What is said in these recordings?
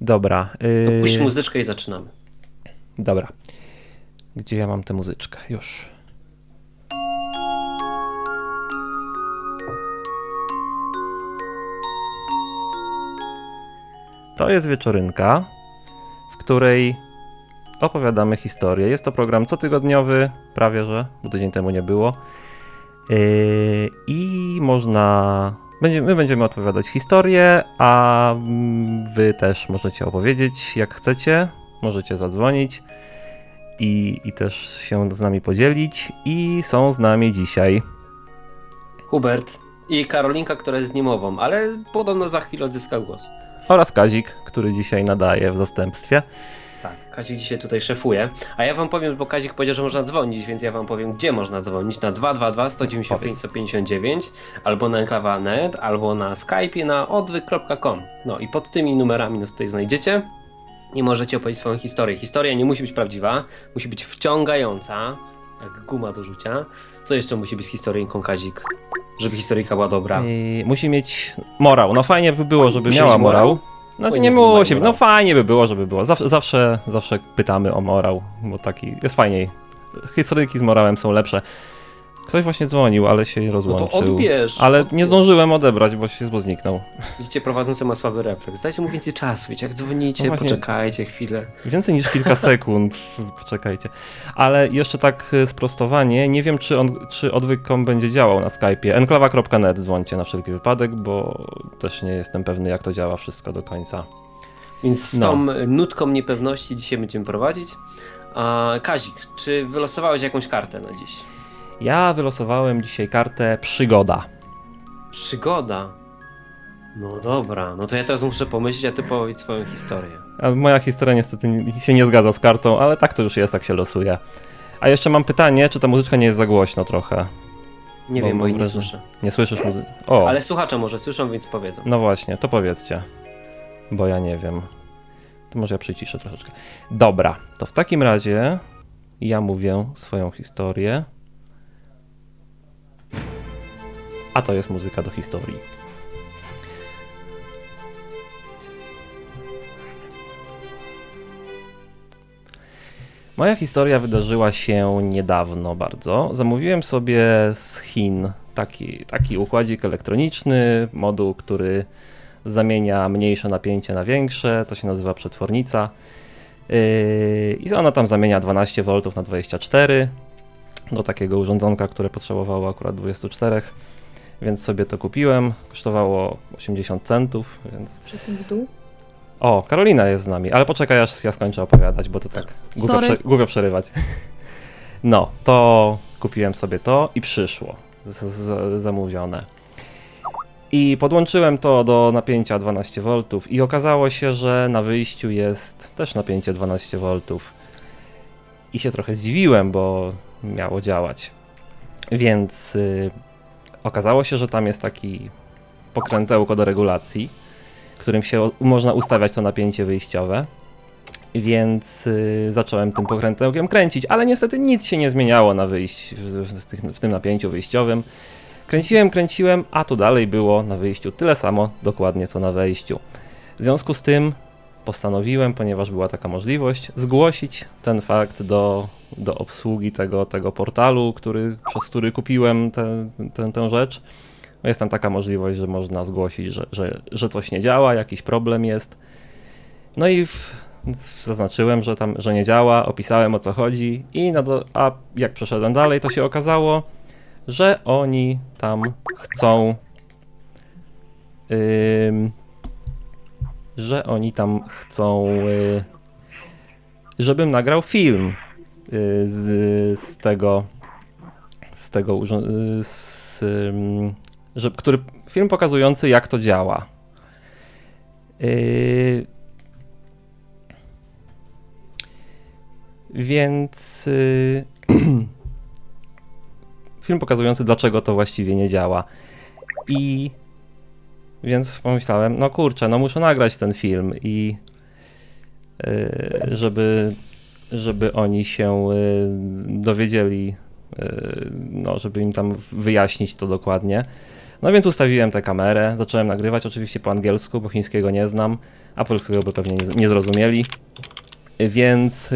Dobra. To puść muzyczkę i zaczynamy. Dobra. Gdzie ja mam tę muzyczkę? Już. To jest wieczorynka, w której opowiadamy historię. Jest to program cotygodniowy, prawie że, bo tydzień temu nie było. Yy, I można. Będzie, my będziemy opowiadać historię, a wy też możecie opowiedzieć jak chcecie. Możecie zadzwonić i, i też się z nami podzielić. I są z nami dzisiaj. Hubert i Karolinka, która jest niemową, ale podobno za chwilę odzyska głos. Oraz Kazik, który dzisiaj nadaje w zastępstwie. Tak, Kazik dzisiaj tutaj szefuje. A ja wam powiem, bo Kazik powiedział, że można dzwonić, więc ja wam powiem, gdzie można dzwonić. Na 222 195 159 albo na enklawa.net, albo na Skype na odwyk.com. No i pod tymi numerami nas tutaj znajdziecie i możecie opowiedzieć swoją historię. Historia nie musi być prawdziwa, musi być wciągająca, jak guma do rzucia. Co jeszcze musi być z historyjką, Kazik? Żeby historyjka była dobra. I musi mieć morał. No fajnie by było, żeby Musi miała morał? morał. Znaczy nie musi, no fajnie by było, żeby było. Zawsze, zawsze, zawsze pytamy o morał, bo taki jest fajniej. Historyjki z morałem są lepsze. Ktoś właśnie dzwonił, ale się No rozłączył. to odbierz. ale odbierz. nie zdążyłem odebrać, bo się bo zniknął. Widzicie, prowadzący ma słaby refleks. Dajcie mu więcej czasu, wiecie, jak dzwonicie, No poczekajcie chwilę. Więcej niż kilka sekund. Poczekajcie. Ale jeszcze tak y, sprostowanie. Nie wiem, czy, on, czy odwyk.com będzie działał na Skype'ie. enklawa.net dzwońcie na wszelki wypadek, bo też nie jestem pewny, jak to działa wszystko do końca. Więc z No. tą nutką niepewności dzisiaj będziemy prowadzić. A, Kazik, czy wylosowałeś jakąś kartę na dziś? Ja wylosowałem dzisiaj kartę Przygoda. Przygoda. No dobra, no to ja teraz muszę pomyśleć, a ty powiedz swoją historię. A moja historia niestety nie- się nie zgadza z kartą, ale tak to już jest, jak się losuje. A jeszcze mam pytanie, czy ta muzyczka nie jest za głośno trochę? Nie Bo wiem, bo jej nie słyszę. Nie słyszysz muzyki? O, Ale słuchacze może słyszą, więc powiedzą. no właśnie, to powiedzcie. Bo ja nie wiem. To może ja przyciszę troszeczkę. Dobra, to w takim razie ja mówię swoją historię. A to jest muzyka do historii. Moja historia wydarzyła się niedawno bardzo. Zamówiłem sobie z Chin taki, taki układzik elektroniczny, moduł, który zamienia mniejsze napięcie na większe. To się nazywa przetwornica. Yy, I ona tam zamienia 12 V na 24 do takiego urządzonka, które potrzebowało akurat 24. Więc sobie to kupiłem. Kosztowało 80 centów, więc Przesuń w dół. o, Karolina jest z nami, ale poczekaj aż ja skończę opowiadać, bo to tak głupio, prze, głupio przerywać. No, to kupiłem sobie to i przyszło z, z, zamówione. I podłączyłem to do napięcia 12 V i okazało się, że na wyjściu jest też napięcie 12 V. I się trochę zdziwiłem, bo miało działać. Więc y, okazało się, że tam jest taki pokrętełko do regulacji którym się można ustawiać to napięcie wyjściowe. Więc y, zacząłem tym pokrętełkiem kręcić, ale niestety nic się nie zmieniało na wyjść, w tym napięciu wyjściowym. Kręciłem, kręciłem, a tu dalej było na wyjściu tyle samo dokładnie co na wejściu. W związku z tym postanowiłem, ponieważ była taka możliwość, zgłosić ten fakt do, do obsługi tego, tego portalu, który, przez który kupiłem tę tę- rzecz. No Jest tam taka możliwość, że można zgłosić, że, że, że coś nie działa, jakiś problem jest. No i w, zaznaczyłem, że tam, że nie działa, opisałem o co chodzi i na do, a jak przeszedłem dalej, to się okazało, że oni tam chcą ym, że oni tam chcą y, żebym nagrał film y, z, z tego z tego y, z, że, który film pokazujący jak to działa. Więc film pokazujący dlaczego to właściwie nie działa. I więc pomyślałem, no kurczę, no muszę nagrać ten film i yy, żeby żeby oni się yy, dowiedzieli, yy, no żeby im tam wyjaśnić to dokładnie. No więc ustawiłem tę kamerę, zacząłem nagrywać oczywiście po angielsku, bo chińskiego nie znam, a polskiego by pewnie nie, nie zrozumieli. Więc.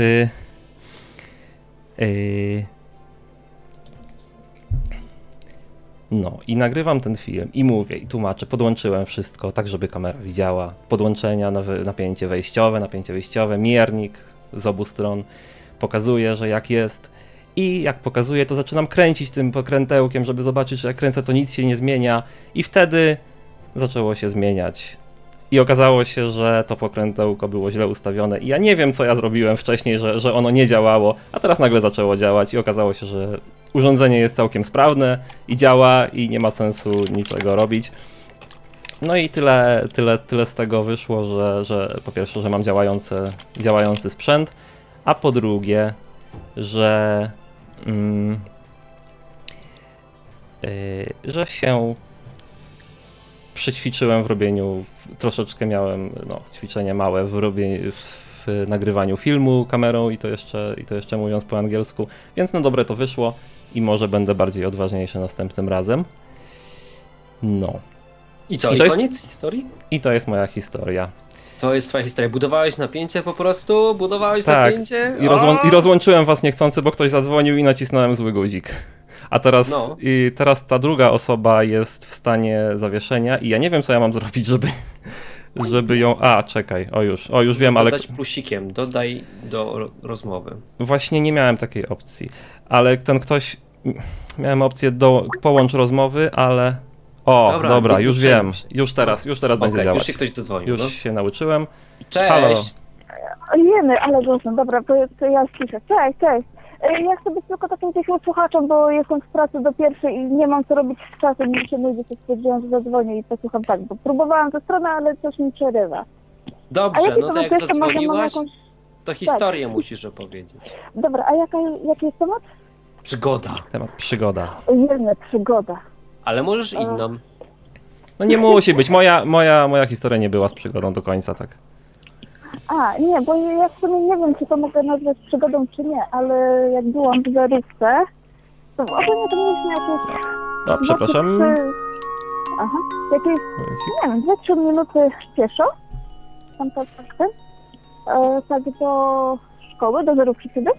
No i nagrywam ten film i mówię i tłumaczę, podłączyłem wszystko tak, żeby kamera widziała. Podłączenia, napięcie wejściowe, napięcie wyjściowe, miernik z obu stron. Pokazuje, że jak jest i jak pokazuję, to zaczynam kręcić tym pokrętełkiem, żeby zobaczyć, że jak kręcę, to nic się nie zmienia. I wtedy zaczęło się zmieniać. I okazało się, że to pokrętełko było źle ustawione. I ja nie wiem, co ja zrobiłem wcześniej, że, że ono nie działało, a teraz nagle zaczęło działać i okazało się, że urządzenie jest całkiem sprawne i działa i nie ma sensu niczego robić. No i tyle, tyle, tyle z tego wyszło, że, że po pierwsze, że mam działający, działający sprzęt, a po drugie, że mm, yy, że się przećwiczyłem w robieniu, troszeczkę miałem no, ćwiczenie małe w, robieniu, w nagrywaniu filmu kamerą i to, jeszcze, i to jeszcze mówiąc po angielsku, więc no dobre to wyszło i może będę bardziej odważniejszy następnym razem. No. I co, i, i to koniec jest, historii? I to jest moja historia. To jest twoja historia. Budowałeś napięcie po prostu? Budowałeś tak. napięcie? I, rozłą- I rozłączyłem was niechcący, bo ktoś zadzwonił i nacisnąłem zły guzik. A teraz, no. i teraz ta druga osoba jest w stanie zawieszenia i ja nie wiem, co ja mam zrobić, żeby, żeby ją... A, czekaj, o już, o już wiem, ale... Dodać plusikiem, dodaj do rozmowy. Właśnie nie miałem takiej opcji, ale ten ktoś... Miałem opcję do połącz rozmowy, ale o, dobra, dobra już wiem. Już teraz, już teraz okay, będzie działać. Już się ktoś dozwonił. Już no? się nauczyłem. Cześć. Halo. Jeny, ale głośno. Dobra, to, to ja ściszę. Cześć, cześć. E, ja chcę być tylko takim cichym słuchaczem, bo jestem w pracy do pierwszej i nie mam co robić z czasem. Mi się nudzi, to stwierdziłam, że zadzwonię i posłucham tak, bo próbowałam tę stronę, ale coś mi przerywa. Dobrze, no to jak zadzwoniłaś, jakąś... to historię tak. musisz opowiedzieć. Dobra, a jaka, jaki jest temat? Przygoda. Temat przygoda. Jeny, przygoda. Ale możesz inną. No nie musi być. Moja, moja, moja historia nie była z przygodą do końca, tak. A, nie, bo ja w sumie nie wiem, czy to mogę nazwać przygodą, czy nie, ale jak byłam w zarywce, to ogólnie to mieliśmy jakieś... No, przepraszam. Aha, jakieś, nie wiem, 2-3 minuty pieszo, tam tak, tak, tak, e, tak do szkoły, do zerówki wtedy.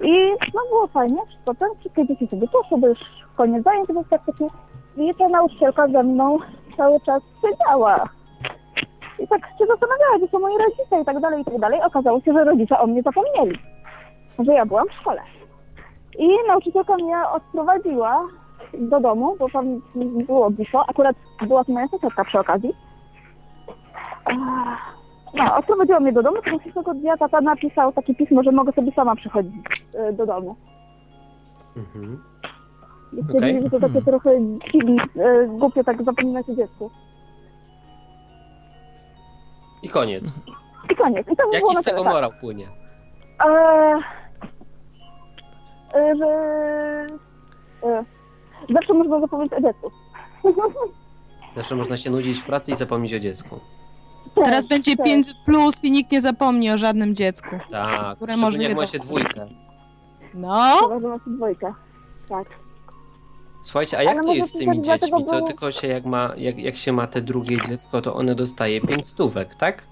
I no było fajnie, potem wszystkie dzieci sobie poszły, bo już koniec zajęć był praktycznie. I ta nauczycielka ze mną cały czas siedziała. I tak się zastanawiała, gdzie są moi rodzice i tak dalej, i tak dalej. Okazało się, że rodzice o mnie zapomnieli, że ja byłam w szkole. I nauczycielka mnie odprowadziła do domu, bo tam było blisko. Akurat była to moja sąsiadka przy okazji. No, odprowadziła mnie do domu, to tego dnia tata napisał takie pismo, że mogę sobie sama przychodzić e, do domu. Mhm. I stwierdzili, okay. że to takie trochę dziwne, e, głupio tak zapominać o dziecku. I koniec. I koniec. I to Jaki było z tego tak. morał płynie? Eee, że e, zawsze można zapomnieć o dziecku. Zawsze można się nudzić w pracy i zapomnieć o dziecku. Tak, Teraz będzie tak. 500 plus i nikt nie zapomni o żadnym dziecku. Tak, które może jak ma się dwójkę. No. Chyba, że ma się dwójkę. Tak. Słuchajcie, a jak to jest z tymi dziećmi? To tylko się jak ma, jak, jak się ma te drugie dziecko, to one dostaje pięć stówek, tak?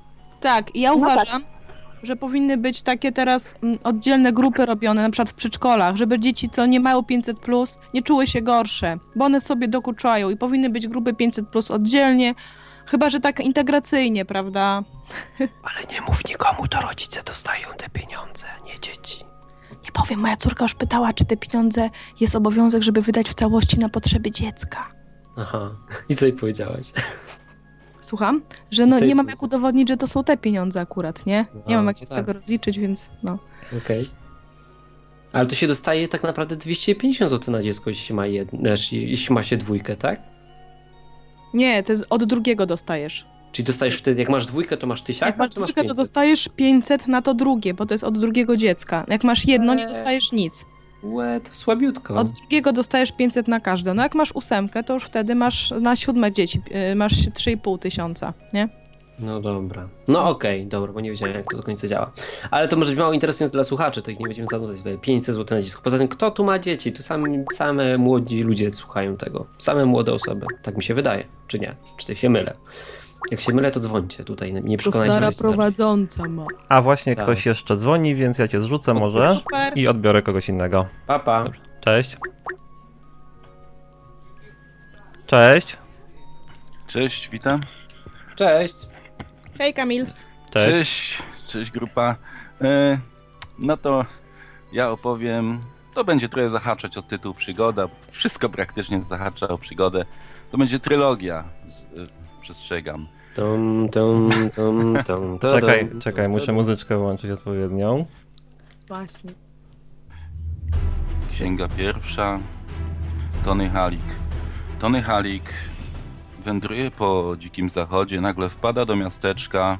Tak, i ja no tak. uważam, tak. że powinny być takie teraz mm, oddzielne grupy robione, na przykład w przedszkolach, żeby dzieci, co nie mają 500 plus, nie czuły się gorsze, bo one sobie dokuczają i powinny być grupy 500 plus oddzielnie, chyba że tak integracyjnie, prawda? Ale nie mów nikomu, to rodzice dostają te pieniądze, nie dzieci. Nie powiem, moja córka już pytała, czy te pieniądze jest obowiązek, żeby wydać w całości na potrzeby dziecka. Aha, i co jej powiedziałaś? Słucham? Że no nie mam jak udowodnić, że to są te pieniądze akurat, nie? Nie mam jak się tak. z tego rozliczyć, więc no. Okej. Okay. Ale to się dostaje tak naprawdę 250 zł na dziecko, jeśli ma, jedno, jeśli ma się dwójkę, tak? Nie, to jest od drugiego dostajesz. Czyli dostajesz wtedy, jak masz dwójkę, to masz tysiaka, Jak masz dwójkę, to dostajesz 500 na to drugie, bo to jest od drugiego dziecka. Jak masz jedno, nie dostajesz nic. Łe, to słabiutko. Od drugiego dostajesz 500 na każde. No jak masz ósemkę, to już wtedy masz na siódme dzieci, y, masz 3,5 tysiąca, nie? No dobra. No okej, dobra, bo nie wiedziałem jak to do końca działa. Ale to może być mało interesujące dla słuchaczy, to ich nie będziemy zanudzać tutaj. 500 zł na disku. Poza tym, kto tu ma dzieci? Tu same, same młodzi ludzie słuchają tego. Same młode osoby. Tak mi się wydaje. Czy nie? Czy ty się mylę? Jak się mylę, to dzwońcie tutaj. Nie To przekonajcie, stara jest inaczej. prowadząca ma. A właśnie Tak. ktoś jeszcze dzwoni, więc ja cię zrzucę może Super. i odbiorę kogoś innego. Papa. Cześć. Cześć. Cześć, witam. Cześć. Hej Kamil. Cześć. Cześć, cześć grupa. E, no to ja opowiem. To będzie trochę zahaczać o tytuł przygoda. Wszystko praktycznie zahacza o przygodę. To będzie trylogia. Przestrzegam. Tum, tum, tum, tum, Czekaj, czekaj, muszę muzyczkę wyłączyć odpowiednią. Właśnie. Księga pierwsza. Tony Halik. Tony Halik wędruje po dzikim zachodzie, nagle wpada do miasteczka,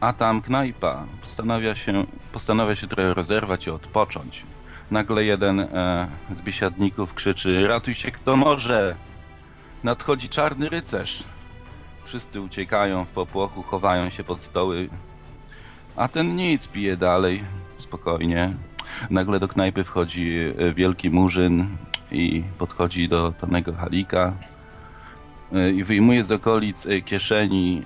a tam knajpa. Postanawia się, postanawia się trochę rozerwać i odpocząć. Nagle jeden e, z biesiadników krzyczy: Ratuj się kto może! Nadchodzi czarny rycerz. Wszyscy uciekają w popłochu, chowają się pod stoły. A ten nic, pije dalej, spokojnie. Nagle do knajpy wchodzi e, wielki murzyn i podchodzi do Tonego Halika e, i wyjmuje z okolic e, kieszeni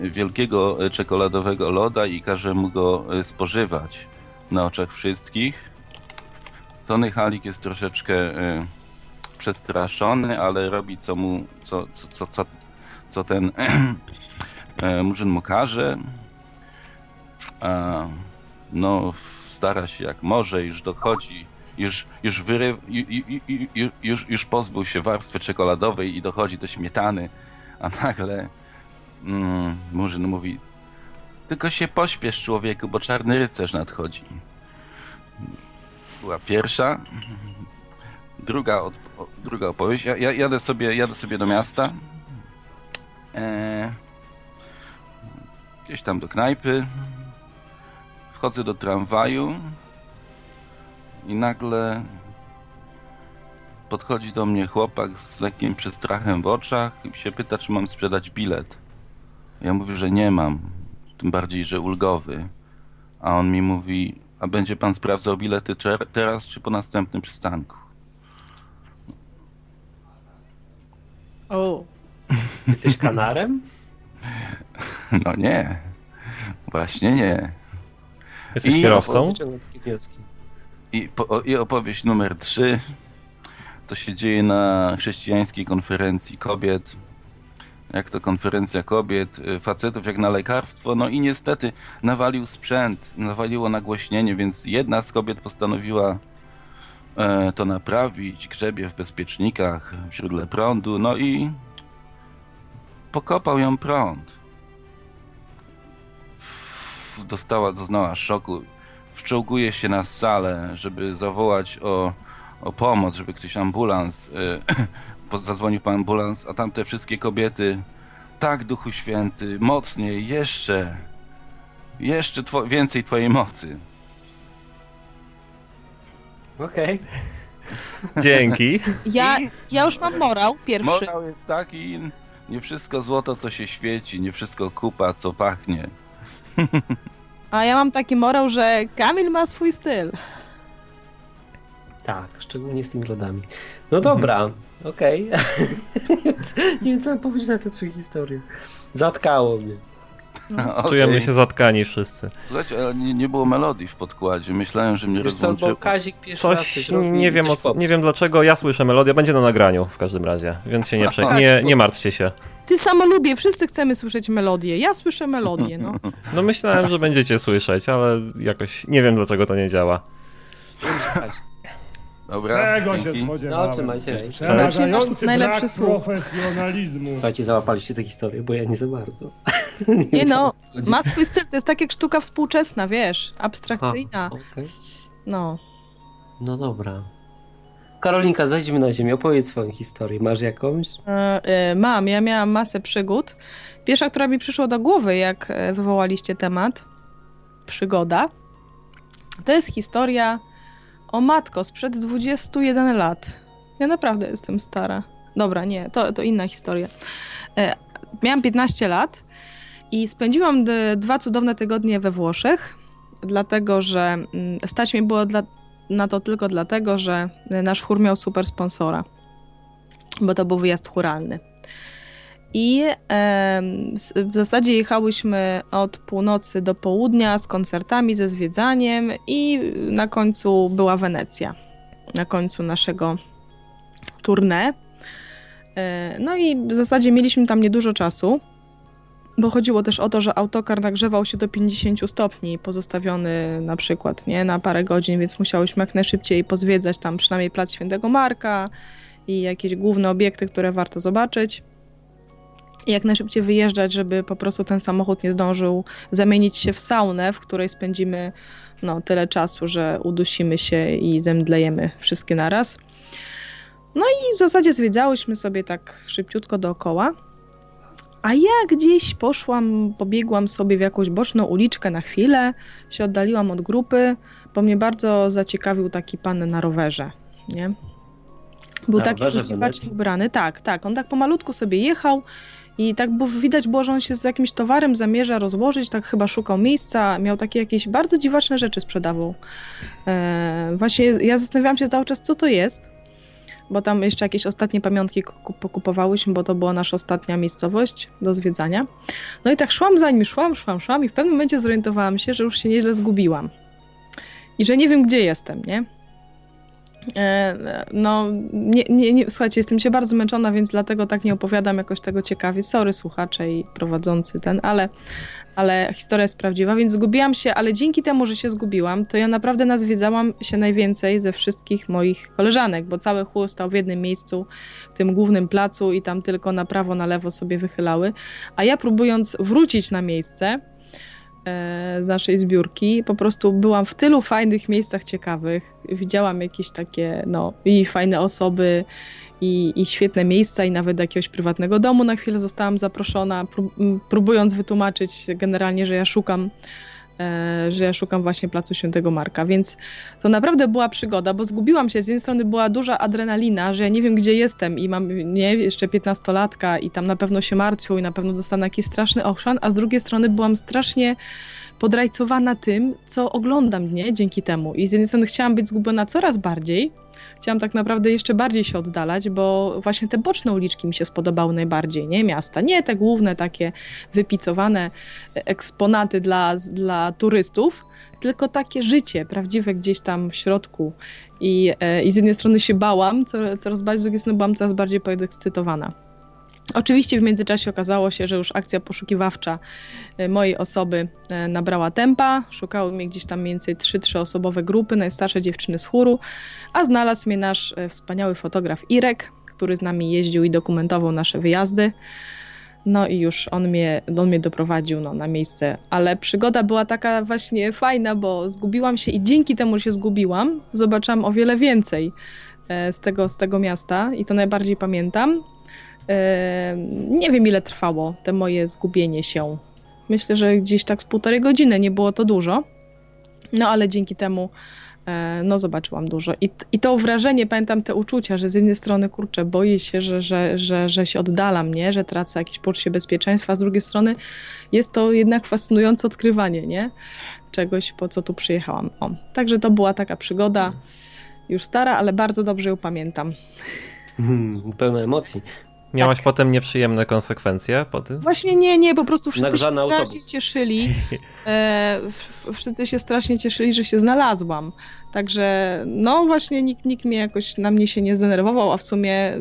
wielkiego czekoladowego loda i każe mu go spożywać na oczach wszystkich. Tony Halik jest troszeczkę przestraszony, ale robi co mu, co, co, co, co, ten e, murzyn mu każe. A, no, stara się jak może, już dochodzi, już, już, wyry, ju, ju, ju, ju, już, już pozbył się warstwy czekoladowej i dochodzi do śmietany, a nagle mm, Murzyn mówi tylko się pośpiesz człowieku, bo czarny rycerz nadchodzi. Była pierwsza. Druga, od, druga opowieść. Ja, ja jadę, sobie, jadę sobie do miasta. E, gdzieś tam do knajpy. Wchodzę do tramwaju i nagle podchodzi do mnie chłopak z lekkim przestrachem w oczach i się pyta, czy mam sprzedać bilet. Ja mówię, że nie mam, tym bardziej, że ulgowy. A on mi mówi, a będzie pan sprawdzał bilety teraz czy po następnym przystanku? O. Jesteś kanarem? No nie, właśnie nie. Jesteś I- kierowcą? I, po, I opowieść numer 3 to się dzieje na chrześcijańskiej konferencji kobiet. Jak to konferencja kobiet, y, facetów jak na lekarstwo. No i niestety nawalił sprzęt, nawaliło nagłośnienie, więc jedna z kobiet postanowiła e, to naprawić, grzebie w bezpiecznikach, w źródle prądu, no i pokopał ją prąd. Dostała, doznała szoku wczołguje się na salę, żeby zawołać o, o pomoc, żeby ktoś ambulans, y, zadzwonił po ambulans, a tam te wszystkie kobiety, tak Duchu Święty, mocniej, jeszcze, jeszcze two, więcej Twojej mocy. Okej. Dzięki. Ja, ja już mam morał pierwszy. Morał jest taki, nie wszystko złoto, co się świeci, nie wszystko kupa, co pachnie. A ja mam taki morał, że Kamil ma swój styl. Tak, szczególnie z tymi lodami. No dobra, okej. nie wiem, co mam powiedzieć na te trzy historie. Zatkało mnie. Okej. Czujemy się zatkani wszyscy. Słuchajcie, ale nie, nie było melodii w podkładzie, myślałem, że mnie Wiesz co, rozłączyło. bo Kazik pierwszy Coś, nie wiem, coś o, nie wiem dlaczego, ja słyszę melodię, będzie na nagraniu w każdym razie, więc się nie, prze... nie, nie martwcie się. Ty samo lubię, wszyscy chcemy słyszeć melodię. Ja słyszę melodię, no. No myślałem, że będziecie słyszeć, ale jakoś nie wiem dlaczego to nie działa. Dobra, Tego się dzięki. spodziewałem. No, trzymajcie ręce. Przerażający Najlepszy brak słuch. profesjonalizmu. Słuchajcie, załapaliście tę historię, bo ja nie za bardzo. Nie no, wiem, o co chodzi. ma swój styl, to jest tak jak sztuka współczesna, wiesz, abstrakcyjna. Okej. No. No dobra. Karolinka, zejdźmy na ziemię, opowiedz swoją historię. Masz jakąś? E, e, mam, ja miałam masę przygód. Pierwsza, która mi przyszła do głowy, jak e, wywołaliście temat, przygoda, to jest historia o matko sprzed 21 lat. Ja naprawdę jestem stara. Dobra, nie, to, to inna historia. Miałam 15 lat I spędziłam dwa cudowne tygodnie we Włoszech, dlatego że mm, stać mnie było dla, na to tylko dlatego, że nasz chór miał super sponsora, bo to był wyjazd churalny. I s- w zasadzie jechałyśmy od północy do południa z koncertami, ze zwiedzaniem i na końcu była Wenecja. Na końcu naszego tournée. E, No i w zasadzie mieliśmy tam niedużo czasu, bo chodziło też o to, że autokar nagrzewał się do 50 stopni, pozostawiony na przykład nie, na parę godzin, więc musiałyśmy jak najszybciej pozwiedzać tam przynajmniej plac Świętego Marka i jakieś główne obiekty, które warto zobaczyć. I jak najszybciej wyjeżdżać, żeby po prostu ten samochód nie zdążył zamienić się w saunę, w której spędzimy no, tyle czasu, że udusimy się i zemdlejemy wszystkie naraz. No i w zasadzie zwiedzałyśmy sobie tak szybciutko dookoła. A ja gdzieś poszłam, pobiegłam sobie w jakąś boczną uliczkę na chwilę, się oddaliłam od grupy, bo mnie bardzo zaciekawił taki pan na rowerze, nie? Był Na taki dziwacznie ubrany, tak, tak. On tak pomalutku sobie jechał i tak było, widać było, że on się z jakimś towarem zamierza rozłożyć, tak chyba szukał miejsca, miał takie jakieś bardzo dziwaczne rzeczy sprzedawał. E, właśnie ja zastanawiałam się cały czas, co to jest, bo tam jeszcze jakieś ostatnie pamiątki ku- pokupowałyśmy, bo to była nasza ostatnia miejscowość do zwiedzania. No i tak szłam za nim, szłam, szłam, szłam i w pewnym momencie zorientowałam się, że już się nieźle zgubiłam. I że nie wiem, gdzie jestem, nie? E, No, nie, nie, nie, słuchajcie, jestem się bardzo zmęczona, więc dlatego tak nie opowiadam jakoś tego ciekawie. Sorry słuchacze i prowadzący ten, ale, ale historia jest prawdziwa, więc zgubiłam się, ale dzięki temu, że się zgubiłam, to ja naprawdę nazwiedzałam się najwięcej ze wszystkich moich koleżanek, bo cały chór stał w jednym miejscu, w tym głównym placu i tam tylko na prawo, na lewo sobie wychylały, a ja próbując wrócić na miejsce e, z naszej zbiórki, po prostu byłam w tylu fajnych miejscach ciekawych, widziałam jakieś takie, no, i fajne osoby, i, i świetne miejsca, i nawet do jakiegoś prywatnego domu na chwilę zostałam zaproszona, próbując wytłumaczyć generalnie, że ja szukam e, że ja szukam właśnie Placu Świętego Marka, więc to naprawdę była przygoda, bo zgubiłam się, z jednej strony była duża adrenalina, że ja nie wiem gdzie jestem i mam, nie, jeszcze 15-latka i tam na pewno się martwią i na pewno dostanę jakiś straszny ochrzan, a z drugiej strony byłam strasznie podrajcowana tym, co oglądam, nie, dzięki temu. I z jednej strony chciałam być zgubiona coraz bardziej, chciałam tak naprawdę jeszcze bardziej się oddalać, bo właśnie te boczne uliczki mi się spodobały najbardziej, nie miasta, nie te główne takie wypicowane eksponaty dla, dla turystów, tylko takie życie prawdziwe gdzieś tam w środku. I, e, i z jednej strony się bałam co, coraz bardziej, z drugiej strony byłam coraz bardziej podekscytowana. Oczywiście w międzyczasie okazało się, że już akcja poszukiwawcza e, mojej osoby e, nabrała tempa. Szukały mnie gdzieś tam mniej więcej 3-3 osobowe grupy, najstarsze dziewczyny z chóru, a znalazł mnie nasz e, wspaniały fotograf Irek, który z nami jeździł i dokumentował nasze wyjazdy. No i już on mnie, on mnie doprowadził no, na miejsce. Ale przygoda była taka właśnie fajna, bo zgubiłam się i dzięki temu, się zgubiłam, zobaczyłam o wiele więcej z tego, z tego miasta i to najbardziej pamiętam. Nie wiem, ile trwało te moje zgubienie się. Myślę, że gdzieś tak z półtorej godziny, nie było to dużo. No ale dzięki temu e, no zobaczyłam dużo. I, I to wrażenie, pamiętam te uczucia, że z jednej strony, kurczę, boję się, że, że, że, że się oddalam, nie? że tracę jakieś poczucie bezpieczeństwa, a z drugiej strony jest to jednak fascynujące odkrywanie, nie? Czegoś, po co tu przyjechałam. O, także to była taka przygoda, już stara, ale bardzo dobrze ją pamiętam. Hmm, pełne emocji. Miałaś Tak. potem nieprzyjemne konsekwencje po tym? Właśnie nie, nie, po prostu wszyscy się Nagrzany strasznie autobus. cieszyli. E, wszyscy się strasznie cieszyli, że się znalazłam. Także no właśnie nikt, nikt mnie jakoś na mnie się nie zdenerwował, a w sumie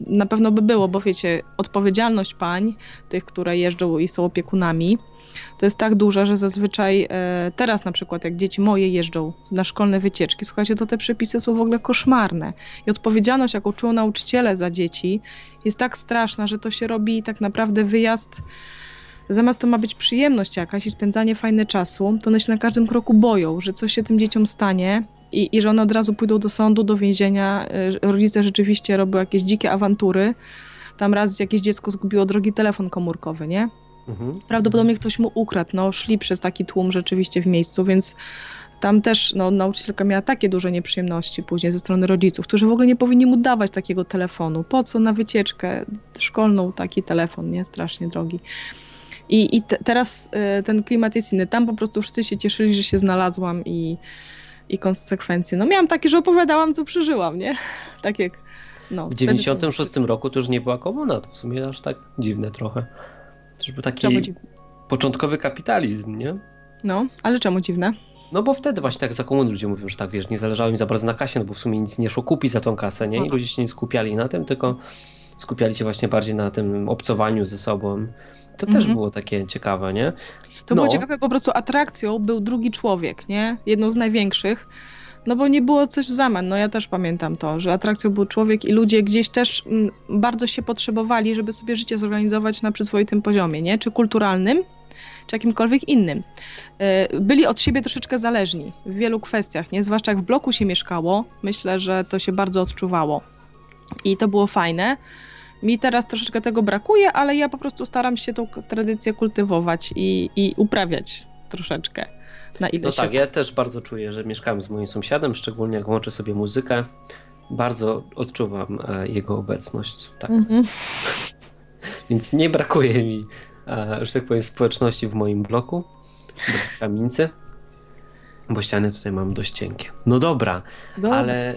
na pewno by było, bo wiecie, odpowiedzialność pań, tych, które jeżdżą i są opiekunami, to jest tak duża, że zazwyczaj e, teraz na przykład jak dzieci moje jeżdżą na szkolne wycieczki, słuchajcie, to te przepisy są w ogóle koszmarne. I odpowiedzialność, jaką czują nauczyciele za dzieci, jest tak straszna, że to się robi tak naprawdę wyjazd. Zamiast to ma być przyjemność jakaś i spędzanie fajne czasu, to one się na każdym kroku boją, że coś się tym dzieciom stanie i, i że one od razu pójdą do sądu, do więzienia. Y, Rodzice rzeczywiście robią jakieś dzikie awantury. Tam raz jakieś dziecko zgubiło drogi telefon komórkowy, nie? Mhm. Prawdopodobnie ktoś mu ukradł. No, szli przez taki tłum rzeczywiście w miejscu, więc tam też no, nauczycielka miała takie duże nieprzyjemności później ze strony rodziców, którzy w ogóle nie powinni mu dawać takiego telefonu. Po co na wycieczkę szkolną taki telefon, nie? Strasznie drogi. I, i te, teraz y, ten klimat jest inny. Tam po prostu wszyscy się cieszyli, że się znalazłam i, i konsekwencje. No miałam takie, że opowiadałam, co przeżyłam, nie? Tak jak. No, W 96 roku to już nie była komuna, to w sumie aż tak dziwne trochę. To już był taki początkowy kapitalizm, nie? No, ale czemu dziwne? No bo wtedy właśnie tak za komuny ludzie mówią, że tak wiesz, nie zależało im za bardzo na kasie, no bo w sumie nic nie szło kupić za tą kasę, nie? I Mhm. ludzie się nie skupiali na tym, tylko skupiali się właśnie bardziej na tym obcowaniu ze sobą. To też Mhm. było takie ciekawe, nie? To No. było ciekawe, po prostu atrakcją był drugi człowiek, nie? Jedną z największych. No bo nie było coś w zamian. No ja też pamiętam to, że atrakcją był człowiek i ludzie gdzieś też mm, bardzo się potrzebowali, żeby sobie życie zorganizować na przyzwoitym poziomie, nie? Czy kulturalnym, czy jakimkolwiek innym. Y, Byli od siebie troszeczkę zależni w wielu kwestiach, nie? Zwłaszcza jak w bloku się mieszkało, myślę, że to się bardzo odczuwało. I to było fajne. Mi teraz troszeczkę tego brakuje, ale ja po prostu staram się tą tradycję kultywować i, i uprawiać troszeczkę. Na ile No się tak, ja też bardzo czuję, że mieszkałem z moim sąsiadem, szczególnie jak włączę sobie muzykę. Bardzo odczuwam e, jego obecność. Tak. Mhm. Więc nie brakuje mi, e, że tak powiem, społeczności w moim bloku, do kamienicy, bo ściany tutaj mam dość cienkie. No dobra, Dobra. ale e,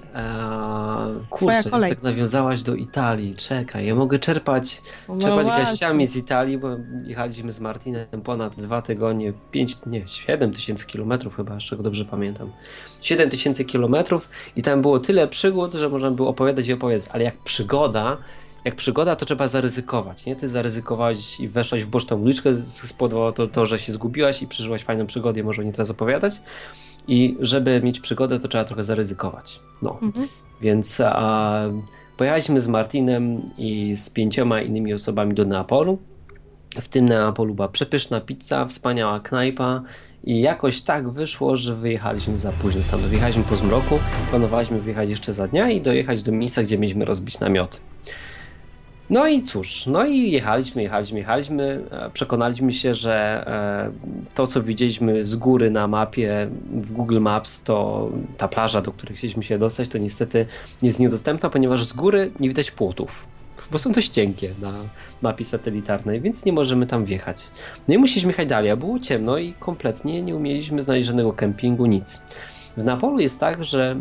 kurczę, tak nawiązałaś do Italii. Czekaj, ja mogę czerpać, No czerpać właśnie. gaściami z Italii, bo jechaliśmy z Martinem ponad dwa tygodnie, 5, nie, 7 tysięcy kilometrów chyba, z czego dobrze pamiętam. 7 tysięcy kilometrów i tam było tyle przygód, że można było opowiadać i opowiadać, ale jak przygoda, jak przygoda, to trzeba zaryzykować, nie? Ty zaryzykowałeś i weszłaś w boczną uliczkę, spowodowało to, to, że się zgubiłaś i przeżyłaś fajną przygodę, może nie teraz opowiadać. I żeby mieć przygodę, to trzeba trochę zaryzykować. No. Mhm. Więc a, pojechaliśmy z Martinem i z pięcioma innymi osobami do Neapolu. W tym Neapolu była przepyszna pizza, wspaniała knajpa i jakoś tak wyszło, że wyjechaliśmy za późno stamtąd. Wyjechaliśmy po zmroku, planowaliśmy wyjechać jeszcze za dnia i dojechać do miejsca, gdzie mieliśmy rozbić namiot. No i cóż, no i jechaliśmy, jechaliśmy, jechaliśmy. E, Przekonaliśmy się, że e, to, co widzieliśmy z góry na mapie w Google Maps, to ta plaża, do której chcieliśmy się dostać, to niestety jest niedostępna, ponieważ z góry nie widać płotów, bo są dość cienkie na mapie satelitarnej, więc nie możemy tam wjechać. No i musieliśmy jechać dalej, a było ciemno i kompletnie nie umieliśmy znaleźć żadnego kempingu, nic. W Napolu jest tak, że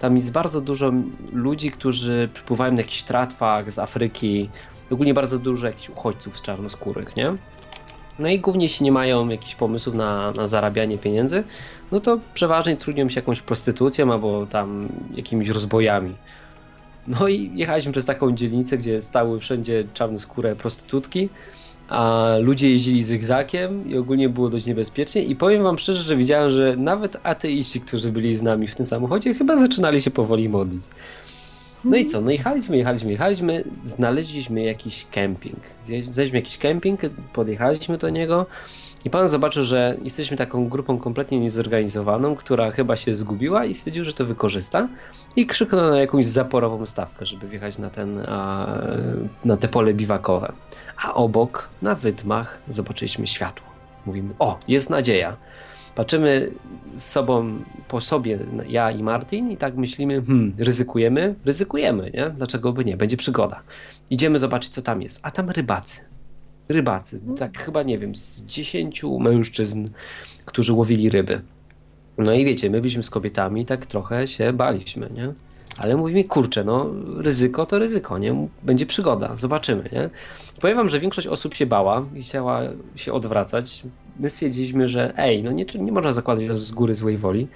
tam jest bardzo dużo ludzi, którzy przypływają na jakichś tratwach z Afryki, ogólnie bardzo dużo jakichś uchodźców czarnoskórych, nie? No i głównie jeśli nie mają jakichś pomysłów na, na zarabianie pieniędzy, no to przeważnie trudnią się jakąś prostytucją albo tam jakimiś rozbojami. No i jechaliśmy przez taką dzielnicę, gdzie stały wszędzie czarnoskóre prostytutki, a ludzie jeździli zygzakiem i ogólnie było dość niebezpiecznie i powiem wam szczerze, że widziałem, że nawet ateiści, którzy byli z nami w tym samochodzie, chyba zaczynali się powoli modlić. No i co? No jechaliśmy, jechaliśmy, jechaliśmy, znaleźliśmy jakiś kemping. Znaleźliśmy jakiś kemping, podjechaliśmy do niego i pan zobaczył, że jesteśmy taką grupą kompletnie niezorganizowaną, która chyba się zgubiła i stwierdził, że to wykorzysta i krzyknął na jakąś zaporową stawkę, żeby wjechać na, ten, na te pole biwakowe. A obok, na wydmach, zobaczyliśmy światło. Mówimy, o, jest nadzieja. Patrzymy z sobą po sobie, ja i Martin, i tak myślimy, hmm, ryzykujemy? Ryzykujemy, nie? Dlaczego by nie? Będzie przygoda. Idziemy zobaczyć, co tam jest. A tam rybacy. Rybacy, tak chyba nie wiem, z dziesięciu mężczyzn, którzy łowili ryby. No i wiecie, my byliśmy z kobietami, tak trochę się baliśmy, nie? Ale mówimy, kurczę, no ryzyko to ryzyko, nie? Będzie przygoda, zobaczymy, nie? Powiem wam, że większość osób się bała i chciała się odwracać. My stwierdziliśmy, że ej, no nie, nie można zakładać z góry złej woli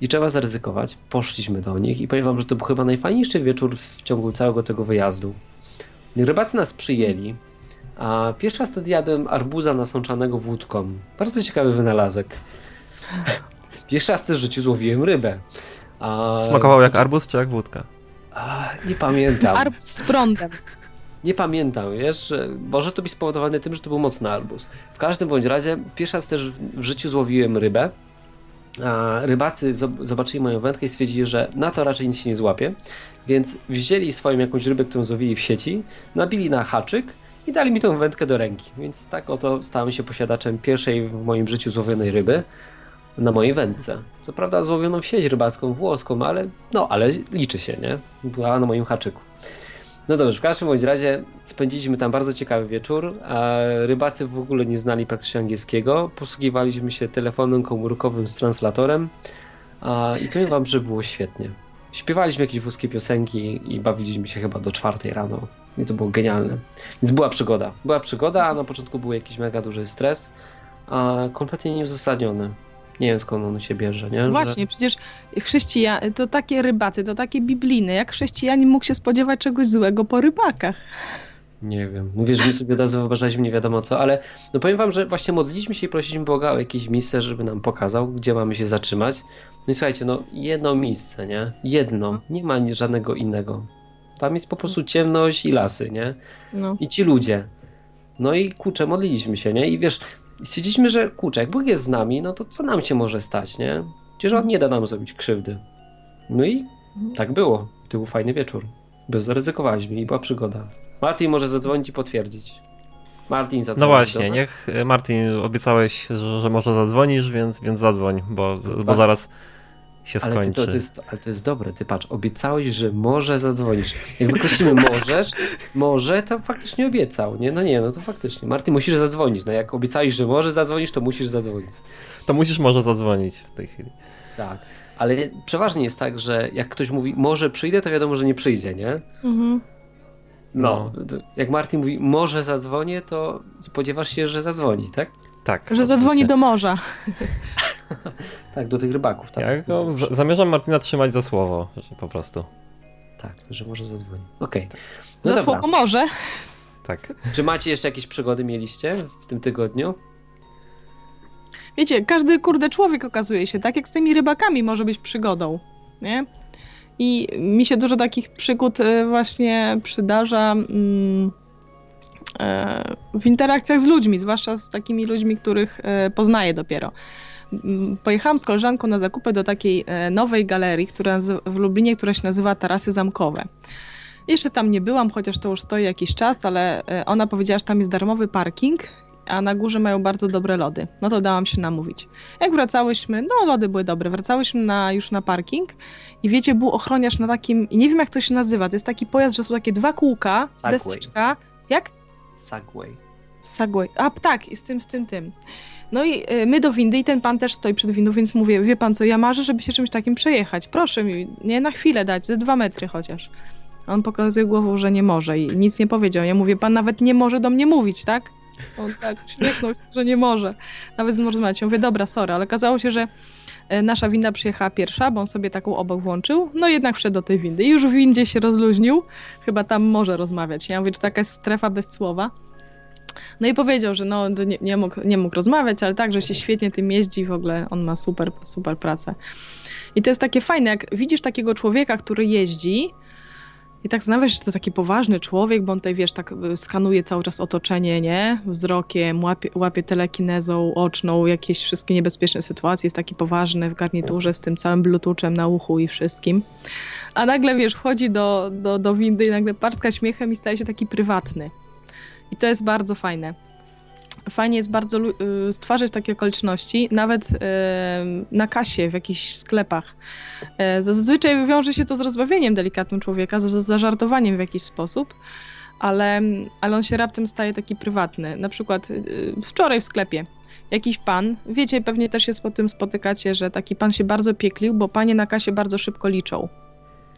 i trzeba zaryzykować. Poszliśmy do nich i powiem wam, że to był chyba najfajniejszy wieczór w ciągu całego tego wyjazdu. Rybacy nas przyjęli, a pierwszy raz wtedy jadłem arbuza nasączanego wódką. Bardzo ciekawy wynalazek. Pierwszy raz też w życiu złowiłem rybę. A, Smakował jak arbuz czy jak wódka? A, nie pamiętam. Arbuz z prądem. Nie pamiętam, wiesz, że może to być spowodowane tym, że to był mocny arbuz. W każdym bądź razie, pierwszy raz też w życiu złowiłem rybę. A rybacy zob- zobaczyli moją wędkę i stwierdzili, że na to raczej nic się nie złapie, więc wzięli swoją jakąś rybę, którą złowili w sieci, nabili na haczyk i dali mi tą wędkę do ręki. Więc tak oto stałem się posiadaczem pierwszej w moim życiu złowionej ryby na mojej wędce. Co prawda złowioną w sieć rybacką włoską, ale no, ale liczy się, nie? Była na moim haczyku. No dobrze, w każdym bądź razie spędziliśmy tam bardzo ciekawy wieczór, a rybacy w ogóle nie znali praktycznie angielskiego. Posługiwaliśmy się telefonem komórkowym z translatorem a, i powiem wam, że było świetnie. Śpiewaliśmy jakieś włoskie piosenki i bawiliśmy się chyba do czwartej rano. I to było genialne. Więc była przygoda. Była przygoda, a na początku był jakiś mega duży stres, a kompletnie nieuzasadniony. Nie wiem skąd on się bierze, nie? Że- Właśnie, przecież chrześcijan, to takie rybacy, to takie biblijne. Jak chrześcijanin mógł się spodziewać czegoś złego po rybakach? Nie wiem. Mówię, że my sobie od razu wyobrażaliśmy nie wiadomo co, ale no powiem wam, że właśnie modliliśmy się i prosiliśmy Boga o jakieś miejsce, żeby nam pokazał, gdzie mamy się zatrzymać. No i słuchajcie, no jedno miejsce, nie? Jedno. Nie ma żadnego innego. Tam jest po prostu ciemność i lasy, nie? No. I ci ludzie. No i kurczę, modliliśmy się, nie? I wiesz, stwierdziliśmy, że kurczę, jak Bóg jest z nami, no to co nam się może stać, nie? Przecież On nie da nam zrobić krzywdy. No i tak było. To był fajny wieczór. Bez zaryzykowaliśmy i była przygoda. Martin może zadzwonić i potwierdzić. Martin zadzwoni. No właśnie, do nas. niech Martin obiecałeś, że, że może zadzwonisz, więc, więc zadzwoń, bo, bo Ba- zaraz się Ale, ty skończy. to, to jest, ale to jest dobre, ty patrz, obiecałeś, że może zadzwonisz. Jak wykreślimy możesz, może, to faktycznie obiecał, nie? No nie, no to faktycznie. Martin, musisz zadzwonić. No jak obiecałeś, że może zadzwonisz, to musisz zadzwonić. To musisz może zadzwonić w tej chwili. Tak. Ale przeważnie jest tak, że jak ktoś mówi może przyjdę, to wiadomo, że nie przyjdzie, nie? Mhm. No. Jak Martin mówi może zadzwonię, to spodziewasz się, że zadzwoni, tak? Tak. Że zadzwoni do morza. Tak, do tych rybaków, tak. Ja go z- zamierzam Martina trzymać za słowo, że po prostu. Tak, że może zadzwoni. Okej. Za No dobra. słowo morze. Tak. Czy macie jeszcze jakieś przygody mieliście w tym tygodniu? Wiecie, każdy kurde człowiek okazuje się, tak jak z tymi rybakami może być przygodą, nie? I mi się dużo takich przygód e, właśnie przydarza mm, w interakcjach z ludźmi, zwłaszcza z takimi ludźmi, których e, poznaję dopiero. Mm, Pojechałam z koleżanką na zakupy do takiej e, nowej galerii, która w Lublinie, która się nazywa Tarasy Zamkowe. Jeszcze tam nie byłam, chociaż to już stoi jakiś czas, ale e, ona powiedziała, że tam jest darmowy parking a na górze mają bardzo dobre lody. No to dałam się namówić. Jak wracałyśmy, no lody były dobre, wracałyśmy na, już na parking i wiecie, był ochroniarz na takim, i nie wiem jak to się nazywa, to jest taki pojazd, że są takie dwa kółka, Segway. deseczka, jak? Segway. Segway. A tak, z tym, z tym, tym. No i y, my do windy i ten pan też stoi przed windą, więc mówię, wie pan co, ja marzę, żeby się czymś takim przejechać. Proszę mi, nie na chwilę dać, ze dwa metry chociaż. A On pokazuje głową, że nie może i nic nie powiedział. Ja mówię, pan nawet nie może do mnie mówić, tak? On tak uśmiechnął się, że nie może. Nawet z rozmawiać. Ja mówię, dobra, sorry, ale okazało się, że nasza winda przyjechała pierwsza, bo on sobie taką obok włączył, no jednak wszedł do tej windy już w windzie się rozluźnił, chyba tam może rozmawiać. Ja mówię, czy taka jest strefa bez słowa? No i powiedział, że no, nie, nie, mógł, nie mógł rozmawiać, ale tak, że się świetnie tym jeździ, w ogóle on ma super, super pracę. I to jest takie fajne, jak widzisz takiego człowieka, który jeździ i tak zastanawiasz że to taki poważny człowiek, bo on tutaj, wiesz, tak y, skanuje cały czas otoczenie, nie? Wzrokiem, łapie, łapie telekinezą oczną, jakieś wszystkie niebezpieczne sytuacje, jest taki poważny w garniturze z tym całym bluetoothem na uchu i wszystkim. A nagle, wiesz, wchodzi do, do, do windy i nagle parska śmiechem i staje się taki prywatny. I to jest bardzo fajne. Fajnie jest bardzo y, stwarzać takie okoliczności, nawet y, na kasie w jakichś sklepach. E, Zazwyczaj wiąże się to z rozbawieniem delikatnym człowieka, z zażartowaniem w jakiś sposób, ale, ale on się raptem staje taki prywatny. Na przykład y, wczoraj w sklepie jakiś pan, wiecie, pewnie też się z tym spotykacie, że taki pan się bardzo pieklił, bo panie na kasie bardzo szybko liczą.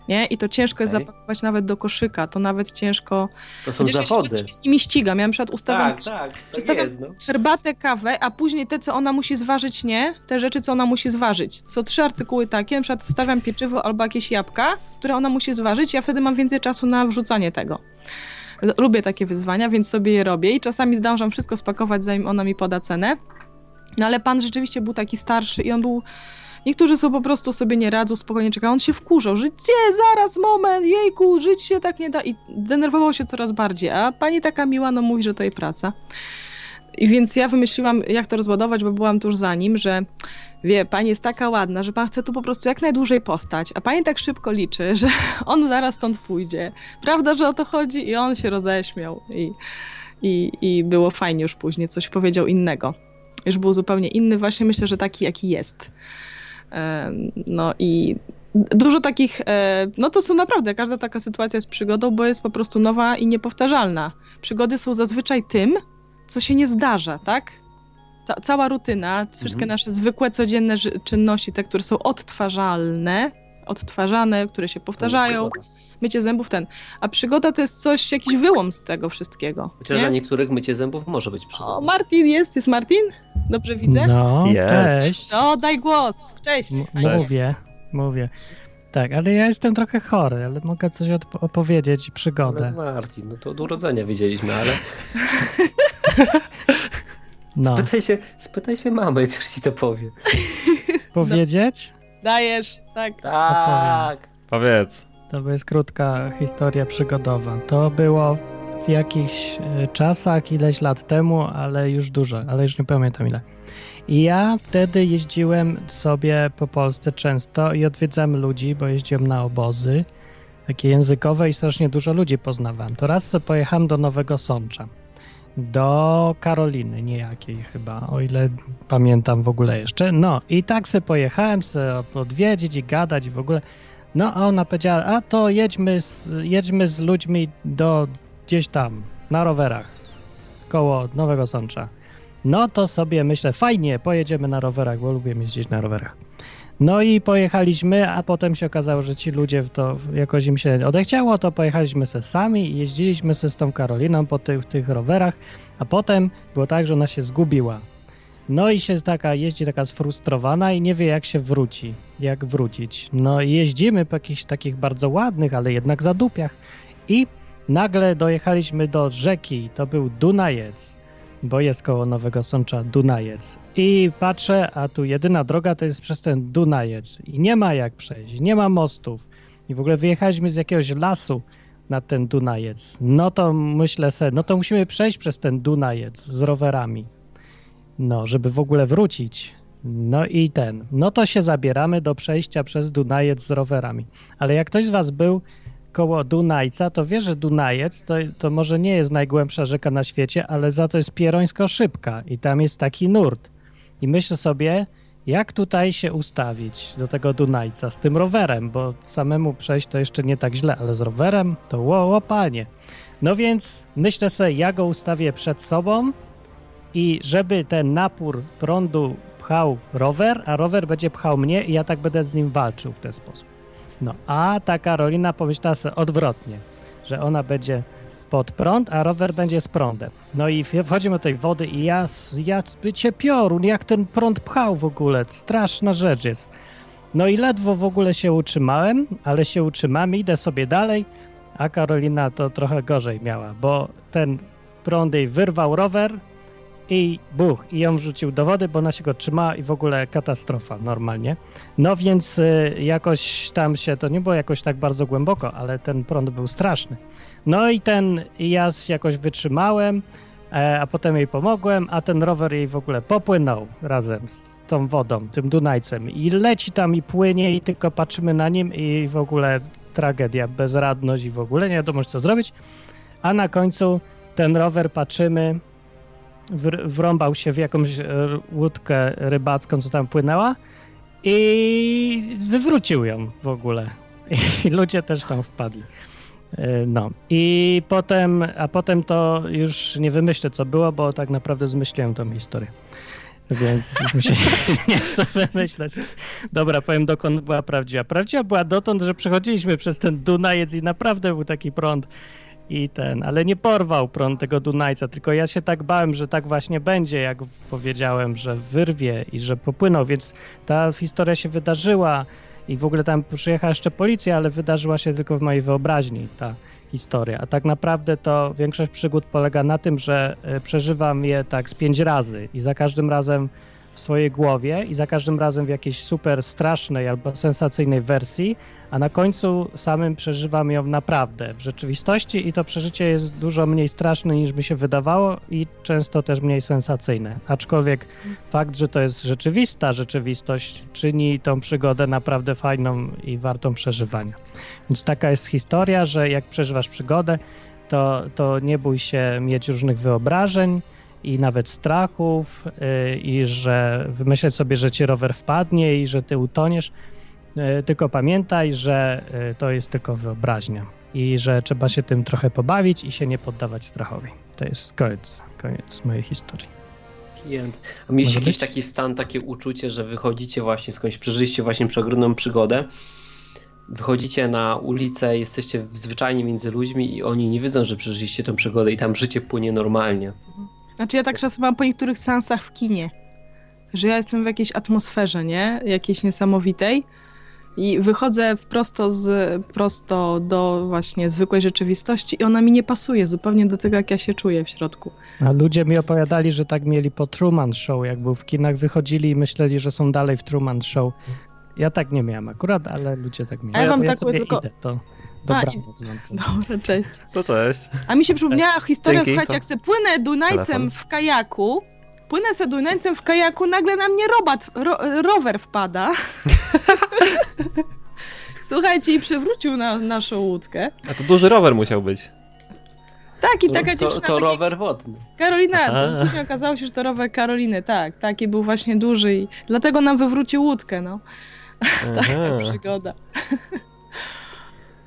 Nie? I to ciężko jest zapakować nawet do koszyka, to nawet ciężko. To są Chociaż ja się zachody. czasami z nimi ścigam. Ja na przykład ustawiam Tak, tak. tak Zostawiam- jedno. herbatę, kawę, a później te, co ona musi zważyć, nie? Te rzeczy, co ona musi zważyć. Co trzy artykuły takie, na przykład stawiam pieczywo albo jakieś jabłka, które ona musi zważyć, ja wtedy mam więcej czasu na wrzucanie tego. Lubię takie wyzwania, więc sobie je robię i czasami zdążam wszystko spakować, zanim ona mi poda cenę. No ale pan rzeczywiście był taki starszy i on był... Niektórzy są po prostu sobie nie radzą, spokojnie czekają. On się wkurzał, że gdzie, zaraz, moment, jejku, żyć się tak nie da. I denerwował się coraz bardziej. A pani taka miła, no mówi, że to jej praca. I więc ja wymyśliłam, jak to rozładować, bo byłam tuż za nim, że wie, pani jest taka ładna, że pan chce tu po prostu jak najdłużej postać, a pani tak szybko liczy, że on zaraz stąd pójdzie. Prawda, że o to chodzi? I on się roześmiał i, i, i było fajnie już później, coś powiedział innego. Już był zupełnie inny, właśnie myślę, że taki, jaki jest. No i Dużo takich, e, no to są naprawdę, każda taka sytuacja jest przygodą, bo jest po prostu nowa i niepowtarzalna. Przygody są zazwyczaj tym, co się nie zdarza, tak? Ca cała rutyna, wszystkie Mhm. nasze zwykłe, codzienne czynności, te, które są odtwarzalne, odtwarzane, które się powtarzają, mycie zębów, ten. A przygoda to jest coś, jakiś wyłom z tego wszystkiego. Chociaż nie? dla niektórych mycie zębów może być przygodą. O, Martin jest, jest Martin? Dobrze widzę? No, Jest. cześć. No, daj głos. Cześć. M- Cześć. mówię, mówię. Tak, ale ja jestem trochę chory, ale mogę coś opowiedzieć, przygodę. Ale Martin, no to od urodzenia wiedzieliśmy, ale No, spytaj, się, spytaj się mamy, coś ci to powie. powiedzieć? Dajesz, tak. Tak. Powiedz. To jest krótka historia przygodowa. To było w jakichś e, czasach, ileś lat temu, ale już dużo, ale już nie pamiętam ile. I ja wtedy jeździłem sobie po Polsce często i odwiedzałem ludzi, bo jeździłem na obozy takie językowe i strasznie dużo ludzi poznawałem. To raz pojechałem do Nowego Sącza, do Karoliny niejakiej chyba, o ile pamiętam w ogóle jeszcze. No i tak sobie pojechałem sobie odwiedzić i gadać w ogóle. No a ona powiedziała, a to jedźmy z, jedźmy z ludźmi do gdzieś tam, na rowerach, koło Nowego Sącza. No to sobie myślę, fajnie, pojedziemy na rowerach, bo lubię jeździć na rowerach. No i pojechaliśmy, a potem się okazało, że ci ludzie to jakoś im się odechciało, to pojechaliśmy se sami i jeździliśmy se z tą Karoliną po tych, tych rowerach, a potem było tak, że ona się zgubiła. No i się taka jeździ taka sfrustrowana i nie wie jak się wróci, jak wrócić. No i jeździmy po jakichś takich bardzo ładnych, ale jednak zadupiach i nagle dojechaliśmy do rzeki, to był Dunajec, bo jest koło Nowego Sącza Dunajec. I patrzę, a tu jedyna droga to jest przez ten Dunajec i nie ma jak przejść, nie ma mostów. I w ogóle wyjechaliśmy z jakiegoś lasu na ten Dunajec. No to myślę sobie, no to musimy przejść przez ten Dunajec z rowerami. No, żeby w ogóle wrócić. No i ten. No to się zabieramy do przejścia przez Dunajec z rowerami. Ale jak ktoś z was był koło Dunajca, to wie, że Dunajec to, to może nie jest najgłębsza rzeka na świecie, ale za to jest pierońsko szybka i tam jest taki nurt. I myślę sobie, jak tutaj się ustawić do tego Dunajca z tym rowerem, bo samemu przejść to jeszcze nie tak źle, ale z rowerem to ło, ło panie. No więc myślę sobie, ja go ustawię przed sobą i żeby ten napór prądu pchał rower, a rower będzie pchał mnie i ja tak będę z nim walczył w ten sposób. No, a ta Karolina pomyślała sobie odwrotnie, że ona będzie pod prąd, a rower będzie z prądem. No i wchodzimy do tej wody i ja, ja bycie piorun, jak ten prąd pchał w ogóle, straszna rzecz jest. No i ledwo w ogóle się utrzymałem, ale się utrzymam, idę sobie dalej, a Karolina to trochę gorzej miała, bo ten prąd jej wyrwał rower i buch, i ją wrzucił do wody, bo ona się go trzymała i w ogóle katastrofa normalnie. No więc y, jakoś tam się, to nie było jakoś tak bardzo głęboko, ale ten prąd był straszny. No i ten, i ja jakoś wytrzymałem, e, a potem jej pomogłem, a ten rower jej w ogóle popłynął razem z tą wodą, tym Dunajcem i leci tam i płynie i tylko patrzymy na nim i w ogóle tragedia, bezradność i w ogóle nie wiadomo co zrobić, a na końcu ten rower patrzymy, wrąbał się w jakąś e, łódkę rybacką, co tam płynęła i wywrócił ją w ogóle. I ludzie też tam wpadli. E, No i potem, a potem to już nie wymyślę co było, bo tak naprawdę zmyśliłem tą historię. Więc się nie chcę wymyślać. Dobra, powiem dokąd była prawdziwa. Prawdziwa była dotąd, że przechodziliśmy przez ten Dunajec i naprawdę był taki prąd i ten, ale nie porwał prąd tego Dunajca, tylko ja się tak bałem, że tak właśnie będzie, jak powiedziałem, że wyrwie i że popłynął, więc ta historia się wydarzyła i w ogóle tam przyjechała jeszcze policja, ale wydarzyła się tylko w mojej wyobraźni ta historia. A tak naprawdę to większość przygód polega na tym, że e, przeżywam je tak z pięć razy i za każdym razem w swojej głowie i za każdym razem w jakiejś super strasznej albo sensacyjnej wersji, a na końcu samym przeżywam ją naprawdę w rzeczywistości i to przeżycie jest dużo mniej straszne niż by się wydawało i często też mniej sensacyjne. Aczkolwiek fakt, że to jest rzeczywista rzeczywistość czyni tą przygodę naprawdę fajną i wartą przeżywania. Więc taka jest historia, że jak przeżywasz przygodę, to, to nie bój się mieć różnych wyobrażeń, i nawet strachów, yy, i że wymyśleć sobie, że ci rower wpadnie i że ty utoniesz, e, tylko pamiętaj, że e, to jest tylko wyobraźnia i że trzeba się tym trochę pobawić i się nie poddawać strachowi. To jest koniec, koniec mojej historii. Klient. A mieliście jakiś być? taki stan, takie uczucie, że wychodzicie właśnie skądś, przeżyliście właśnie przeogromną przygodę, wychodzicie na ulicę, jesteście zwyczajnie między ludźmi i oni nie wiedzą, że przeżyliście tą przygodę i tam życie płynie normalnie. Znaczy ja tak czasem mam po niektórych seansach w kinie, że ja jestem w jakiejś atmosferze, nie? Jakiejś niesamowitej i wychodzę prosto, z, prosto do właśnie zwykłej rzeczywistości i ona mi nie pasuje zupełnie do tego, jak ja się czuję w środku. A ludzie mi opowiadali, że tak mieli po Truman Show, jak był w kinach, wychodzili i myśleli, że są dalej w Truman Show. Ja tak nie miałem akurat, ale ludzie tak mieli. A ja mam to ja taką sobie tylko- idę, to dobranoc. i-. Dobra, cześć. To cześć. A mi się przypomniała historia, Dzięki, słuchajcie, co? jak se płynę Dunajcem Telefon. w kajaku, płynę se Dunajcem w kajaku, nagle na mnie robat, ro, rower wpada. Słuchajcie, i przewrócił na naszą łódkę. A to duży rower musiał być. Tak, i taka to, dziewczyna, to taki- rower wodny. Karolina, Aha. to później okazało się, że to rower Karoliny, tak, taki był właśnie duży i dlatego nam wywrócił łódkę, no. Aha. Przygoda.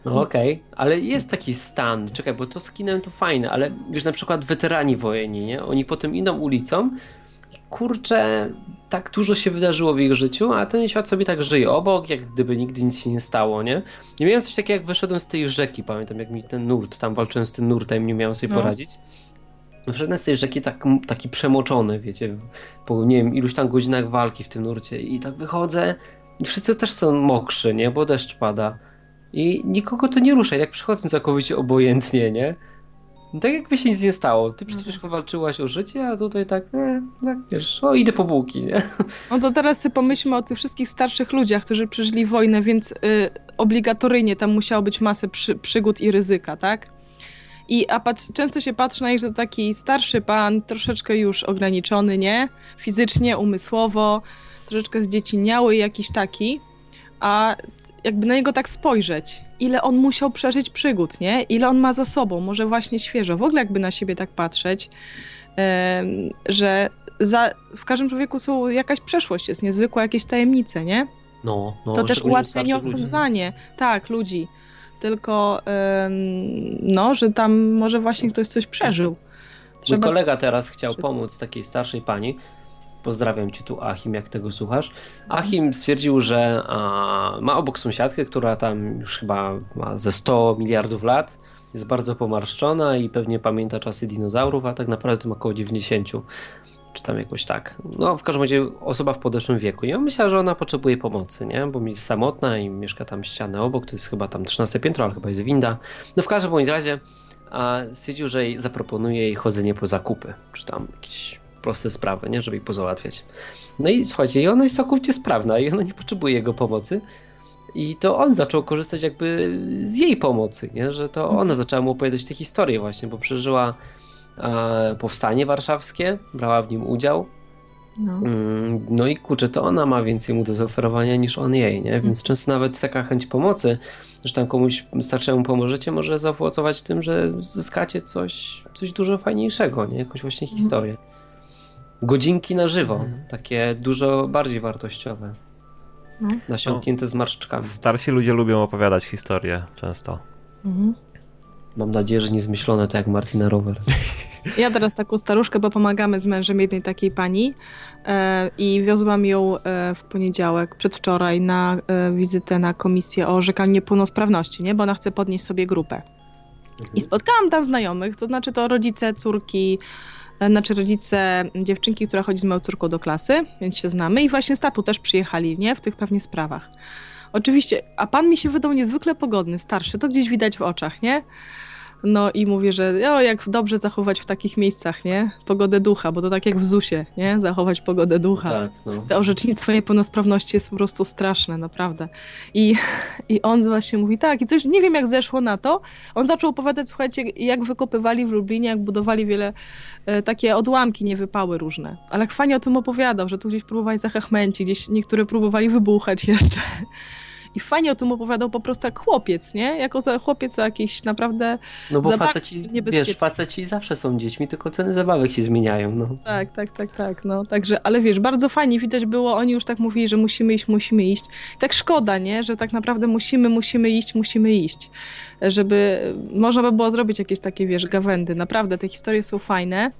No okej, ale jest taki stan, czekaj, bo to z kinem to fajne, ale wiesz, na przykład weterani wojenni, nie? Oni potem idą ulicą i kurczę, tak dużo się wydarzyło w ich życiu, a ten świat sobie tak żyje obok, jak gdyby nigdy nic się nie stało, nie? Nie miałem coś takiego, jak wyszedłem z tej rzeki, pamiętam, jak mi ten nurt, tam walczyłem z tym nurtem, nie miałem sobie No. poradzić. Wyszedłem z tej rzeki tak, taki przemoczony, wiecie, po nie wiem, iluś tam godzinach walki w tym nurcie i tak wychodzę i wszyscy też są mokrzy, nie? Bo deszcz pada. I nikogo to nie rusza, jak przychodzą całkowicie obojętnie, nie? No Tak jakby się nic nie stało. Ty przecież walczyłaś o życie, a tutaj tak, e, tak wiesz, o idę po bułki, nie? No to teraz pomyślmy o tych wszystkich starszych ludziach, którzy przeżyli wojnę, więc y, obligatoryjnie tam musiało być masę przy, przygód i ryzyka, tak? I a patrz, często się patrzy na nich, że to taki starszy pan, troszeczkę już ograniczony, nie? Fizycznie, umysłowo, troszeczkę zdzieciniały jakiś taki, a jakby na niego tak spojrzeć, ile on musiał przeżyć przygód, nie? Ile on ma za sobą, może właśnie świeżo. W ogóle jakby na siebie tak patrzeć, że za, w każdym człowieku są jakaś przeszłość, jest niezwykła, jakieś tajemnice, nie? No, no to też szczególnie u ułatwia starszych ludzi. nieosądzanie, tak, ludzi. Tylko, no, że tam może właśnie ktoś coś przeżył. Mój kolega teraz chciał pomóc takiej starszej pani. Pozdrawiam cię tu, Achim, jak tego słuchasz. Achim stwierdził, że a, ma obok sąsiadkę, która tam już chyba ma ze 100 miliardów lat. Jest bardzo pomarszczona i pewnie pamięta czasy dinozaurów, a tak naprawdę ma około 90. Czy tam jakoś tak. No, w każdym razie osoba w podeszłym wieku. I on myślał, że ona potrzebuje pomocy, nie? Bo jest samotna i mieszka tam ścianę obok. To jest chyba tam 13 piętro, ale chyba jest winda. No w każdym bądź razie a stwierdził, że jej zaproponuje jej chodzenie po zakupy, czy tam jakieś proste sprawy, nie, żeby jej pozałatwiać. No i słuchajcie, i ona jest całkowicie sprawna i ona nie potrzebuje jego pomocy. I to on zaczął korzystać jakby z jej pomocy, nie? że to ona zaczęła mu opowiadać tę historię właśnie, bo przeżyła e, powstanie warszawskie, brała w nim udział. No. Mm, No i kurczę, to ona ma więcej mu do zaoferowania niż on jej, nie? Więc często nawet taka chęć pomocy, że tam komuś starszemu pomożecie, może zaowocować tym, że zyskacie coś, coś dużo fajniejszego, nie? Jakąś właśnie historię. Godzinki na żywo, takie dużo bardziej wartościowe. No. Nasiąknięte z marszczkami. Starsi ludzie lubią opowiadać historie często. Mhm. Mam nadzieję, że nie zmyślone to jak Martina Rower. Ja teraz taką staruszkę, bo pomagamy z mężem jednej takiej pani e, i wiozłam ją e, w poniedziałek, przedwczoraj, na e, wizytę na komisję o orzekaniu niepełnosprawności, nie? bo ona chce podnieść sobie grupę. I spotkałam tam znajomych, to znaczy to rodzice córki, znaczy rodzice dziewczynki, która chodzi z moją córką do klasy, więc się znamy i właśnie z tatu też przyjechali, nie? W tych pewnie sprawach. Oczywiście, a pan mi się wydał niezwykle pogodny, starszy, to gdzieś widać w oczach, nie? No i mówię, że o, jak dobrze zachować w takich miejscach, nie? Pogodę ducha, bo to tak jak w ZUS-ie, nie? Zachować pogodę ducha. Tak, no. To orzecznictwo niepełnosprawności jest po prostu straszne, naprawdę. I, I on właśnie mówi tak, i coś, nie wiem jak zeszło na to, on zaczął opowiadać, słuchajcie, jak wykopywali w Lublinie, jak budowali wiele e, takie odłamki, niewypały różne. Ale fajnie o tym opowiadał, że tu gdzieś próbowali zachachmęcić, gdzieś niektóre próbowali wybuchać jeszcze. I fajnie o tym opowiadał po prostu jak chłopiec, nie? Jako za chłopiec jakiś naprawdę... No bo faceci, wiesz, faceci zawsze są dziećmi, tylko ceny zabawek się zmieniają, no. Tak, tak, tak, tak, no. Także, ale wiesz, bardzo fajnie widać było, oni już tak mówili, że musimy iść, musimy iść. Tak szkoda, nie? Że tak naprawdę musimy, musimy iść, musimy iść. Żeby można by było zrobić jakieś takie, wiesz, gawędy. Naprawdę, te historie są fajne.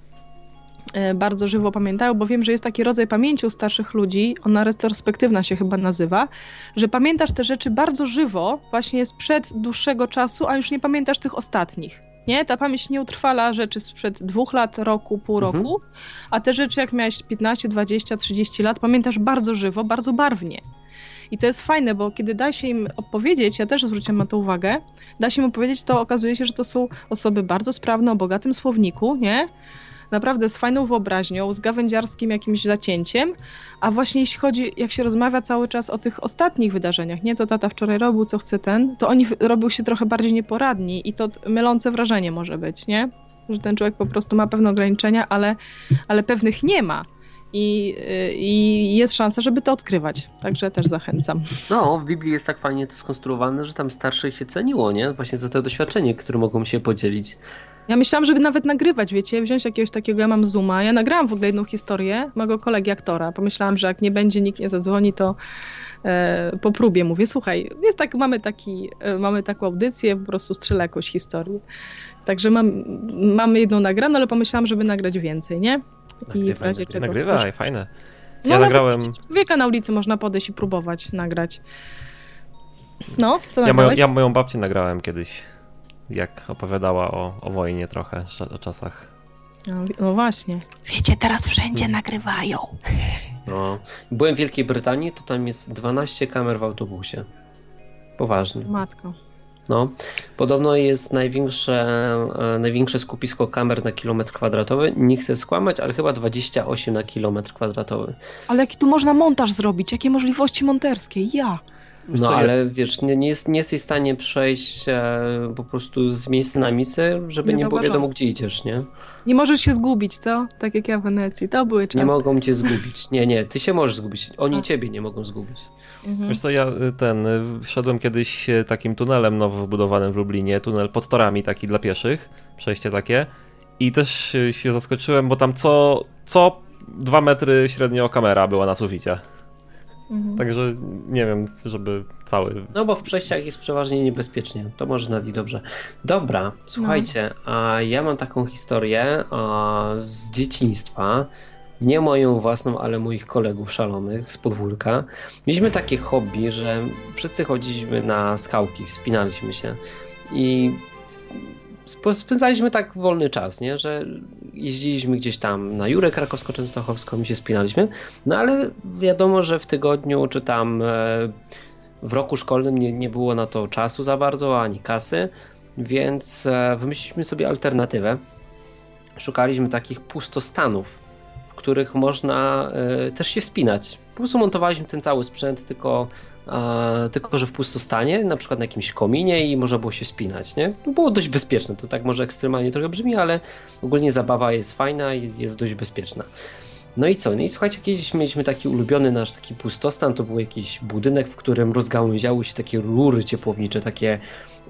E, Bardzo żywo pamiętają, bo wiem, że jest taki rodzaj pamięci u starszych ludzi, ona retrospektywna się chyba nazywa, że pamiętasz te rzeczy bardzo żywo, właśnie sprzed dłuższego czasu, a już nie pamiętasz tych ostatnich. Nie? Ta pamięć nie utrwala rzeczy sprzed dwóch lat, roku, pół Mhm. roku, a te rzeczy, jak miałeś 15, 20, 30 lat, pamiętasz bardzo żywo, bardzo barwnie. I to jest fajne, bo kiedy da się im opowiedzieć, ja też zwróciłam na to uwagę, da się im opowiedzieć, to okazuje się, że to są osoby bardzo sprawne, o bogatym słowniku, nie? Naprawdę z fajną wyobraźnią, z gawędziarskim jakimś zacięciem, a właśnie jeśli chodzi, jak się rozmawia cały czas o tych ostatnich wydarzeniach, nie co tata wczoraj robił, co chce ten, to oni robią się trochę bardziej nieporadni i to mylące wrażenie może być, nie? Że ten człowiek po prostu ma pewne ograniczenia, ale, ale pewnych nie ma. I, y, I jest szansa, żeby to odkrywać. Także też zachęcam. No, w Biblii jest tak fajnie to skonstruowane, że tam starszych się ceniło, nie? Właśnie za to doświadczenie, które mogą się podzielić. Ja myślałam, żeby nawet nagrywać, wiecie, wziąć jakiegoś takiego, ja mam Zooma. Ja nagrałam w ogóle jedną historię mojego kolegi aktora. Pomyślałam, że jak nie będzie, nikt nie zadzwoni, to e, po próbie mówię, słuchaj, jest tak, mamy, taki, e, mamy taką audycję, po prostu strzelę jakąś historię. Także mam, mamy jedną nagraną, ale pomyślałam, żeby nagrać więcej, nie? I w razie czego. Nagrywaj, fajne. No, Ja nawet nagrałem... Człowieka na ulicy można podejść i próbować nagrać. No, co Ja moją, ja moją babcię nagrałem kiedyś, jak opowiadała o, o wojnie trochę, o czasach. No, no właśnie. Wiecie, teraz wszędzie nagrywają. No. Byłem w Wielkiej Brytanii, to tam jest 12 kamer w autobusie. Poważnie. Matko. No. Podobno jest największe, e, największe skupisko kamer na kilometr kwadratowy. Nie chcę skłamać, ale chyba 28 na kilometr kwadratowy. Ale jaki tu można montaż zrobić? Jakie możliwości monterskie? Ja. No co, ja- ale wiesz, nie, nie, jest, nie jesteś w stanie przejść e, po prostu z miejsca na miejsce, żeby Nie nie, było wiadomo gdzie idziesz, nie? Nie możesz się zgubić, co? Tak jak ja w Wenecji. To były czasy. Nie mogą cię zgubić. Nie, nie, ty się możesz zgubić. Oni A. ciebie nie mogą zgubić. Mhm. Wiesz co, ja y, ten, y, szedłem kiedyś y, takim tunelem nowo wybudowanym w Lublinie, tunel pod torami taki dla pieszych, przejście takie i też się zaskoczyłem, bo tam co, co dwa metry średnio kamera była na suficie. Mhm. Także nie wiem, żeby cały... No bo w przejściach jest przeważnie niebezpiecznie. To może nawet i dobrze. Dobra, słuchajcie, a ja mam taką historię a, z dzieciństwa. Nie moją własną, ale moich kolegów szalonych z podwórka. Mieliśmy takie hobby, że wszyscy chodziliśmy na skałki, wspinaliśmy się i spędzaliśmy tak wolny czas, nie? że jeździliśmy gdzieś tam na Jurę Krakowsko-Częstochowską i się spinaliśmy. No ale wiadomo, że w tygodniu czy tam e, w roku szkolnym nie, nie było na to czasu za bardzo, ani kasy, więc e, wymyśliliśmy sobie alternatywę. Szukaliśmy takich pustostanów, w których można e, też się wspinać. Po prostu montowaliśmy ten cały sprzęt, tylko, tylko że w pustostanie, na przykład na jakimś kominie i można było się wspinać. Nie? Było dość bezpieczne. To tak może ekstremalnie trochę brzmi, ale ogólnie zabawa jest fajna i jest dość bezpieczna. No i co? No i słuchajcie, kiedyś mieliśmy taki ulubiony nasz taki pustostan, to był jakiś budynek, w którym rozgałęziały się takie rury ciepłownicze, takie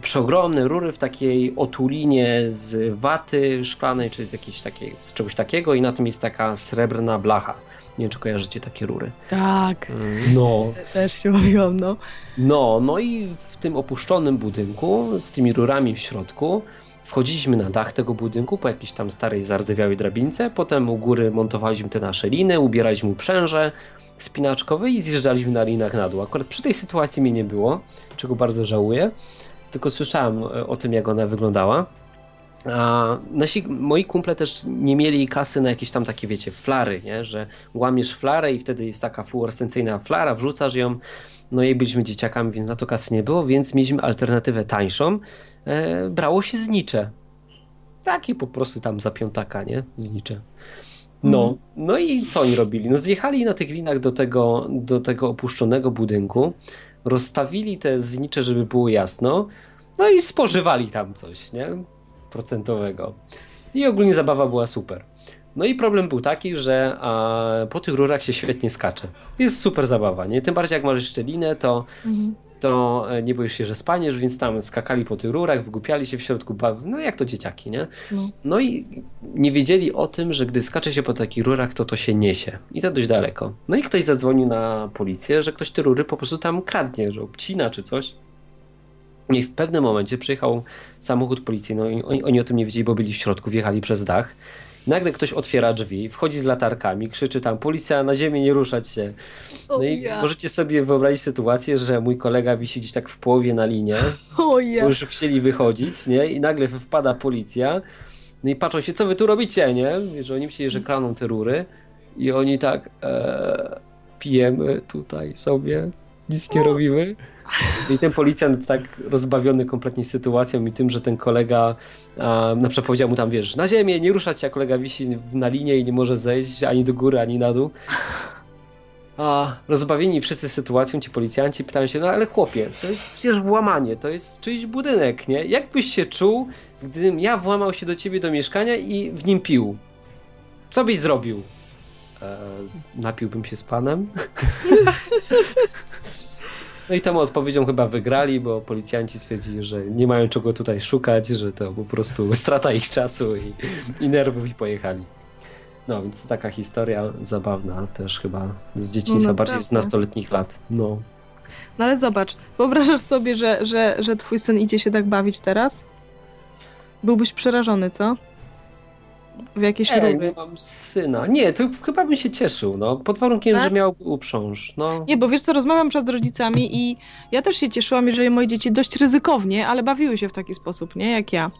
przeogromne rury w takiej otulinie z waty szklanej, czy z jakiejś takiej, z czegoś takiego i na tym jest taka srebrna blacha. Nie wiem, czy kojarzycie takie rury. Tak, No, też się mówiłam, no. no, no i w tym opuszczonym budynku z tymi rurami w środku wchodziliśmy na dach tego budynku po jakiejś tam starej, zardzewiałej drabince, potem u góry montowaliśmy te nasze liny, ubieraliśmy uprzęże spinaczkowe i zjeżdżaliśmy na linach na dół. Akurat przy tej sytuacji mnie nie było, czego bardzo żałuję, tylko słyszałem e, o tym, jak ona wyglądała. A nasi, moi kumple też nie mieli kasy na jakieś tam takie, wiecie, flary, nie? że łamiesz flarę i wtedy jest taka fluorescencyjna flara, wrzucasz ją. No i byliśmy dzieciakami, więc na to kasy nie było, więc mieliśmy alternatywę tańszą. E, brało się znicze. Takie po prostu tam za piątaka, nie? Znicze. No, Mhm. no i co oni robili? No zjechali na tych linach do tego, do tego opuszczonego budynku, rozstawili te znicze, żeby było jasno, no i spożywali tam coś, nie? Procentowego. I ogólnie zabawa była super. No i problem był taki, że a, po tych rurach się świetnie skacze. Jest super zabawa, nie? Tym bardziej jak masz jeszcze linę, to Mhm. to e, nie boisz się, że spaniesz, więc tam skakali po tych rurach, wygłupiali się w środku, no jak to dzieciaki, nie? No. No i nie wiedzieli o tym, że gdy skacze się po takich rurach, to to się niesie. I to dość daleko. No i ktoś zadzwonił na policję, że ktoś te rury po prostu tam kradnie, że obcina czy coś. I w pewnym momencie przyjechał samochód policyjny, no oni, oni o tym nie wiedzieli, bo byli w środku, wjechali przez dach. Nagle ktoś otwiera drzwi, wchodzi z latarkami, krzyczy tam, policja na ziemię, nie ruszać się. No O i ja. możecie sobie wyobrazić sytuację, że mój kolega wisi gdzieś tak w połowie na linie, O ja. bo już chcieli wychodzić, nie? I nagle wpada policja. No i patrzą się, co wy tu robicie, nie? Że oni myśleli, że kraną te rury. I oni tak, e, pijemy tutaj sobie, nic nie robimy. I ten policjant tak rozbawiony kompletnie sytuacją i tym, że ten kolega a, na przykład powiedział mu tam, wiesz, na ziemię, nie ruszać się, a kolega wisi na linie i nie może zejść ani do góry, ani na dół. A rozbawieni wszyscy sytuacją, ci policjanci pytają się, no ale chłopie, to jest przecież włamanie, to jest czyjś budynek, nie? Jak byś się czuł, gdybym ja włamał się do ciebie do mieszkania i w nim pił? Co byś zrobił? E, napiłbym się z panem. No i tą odpowiedzią chyba wygrali, bo policjanci stwierdzili, że nie mają czego tutaj szukać, że to po prostu strata ich czasu i, i nerwów i pojechali. No więc taka historia zabawna też chyba z dzieciństwa, No, bardziej z nastoletnich lat. No. No ale zobacz, wyobrażasz sobie, że, że, że twój syn idzie się tak bawić teraz? Byłbyś przerażony, co? W rury. nie mam syna. Nie, to chyba bym się cieszył, no. Pod warunkiem, Tak? że miał uprząż. No. Nie, bo wiesz co, rozmawiam czas z rodzicami i ja też się cieszyłam, jeżeli moje dzieci dość ryzykownie, ale bawiły się w taki sposób, nie? Jak ja.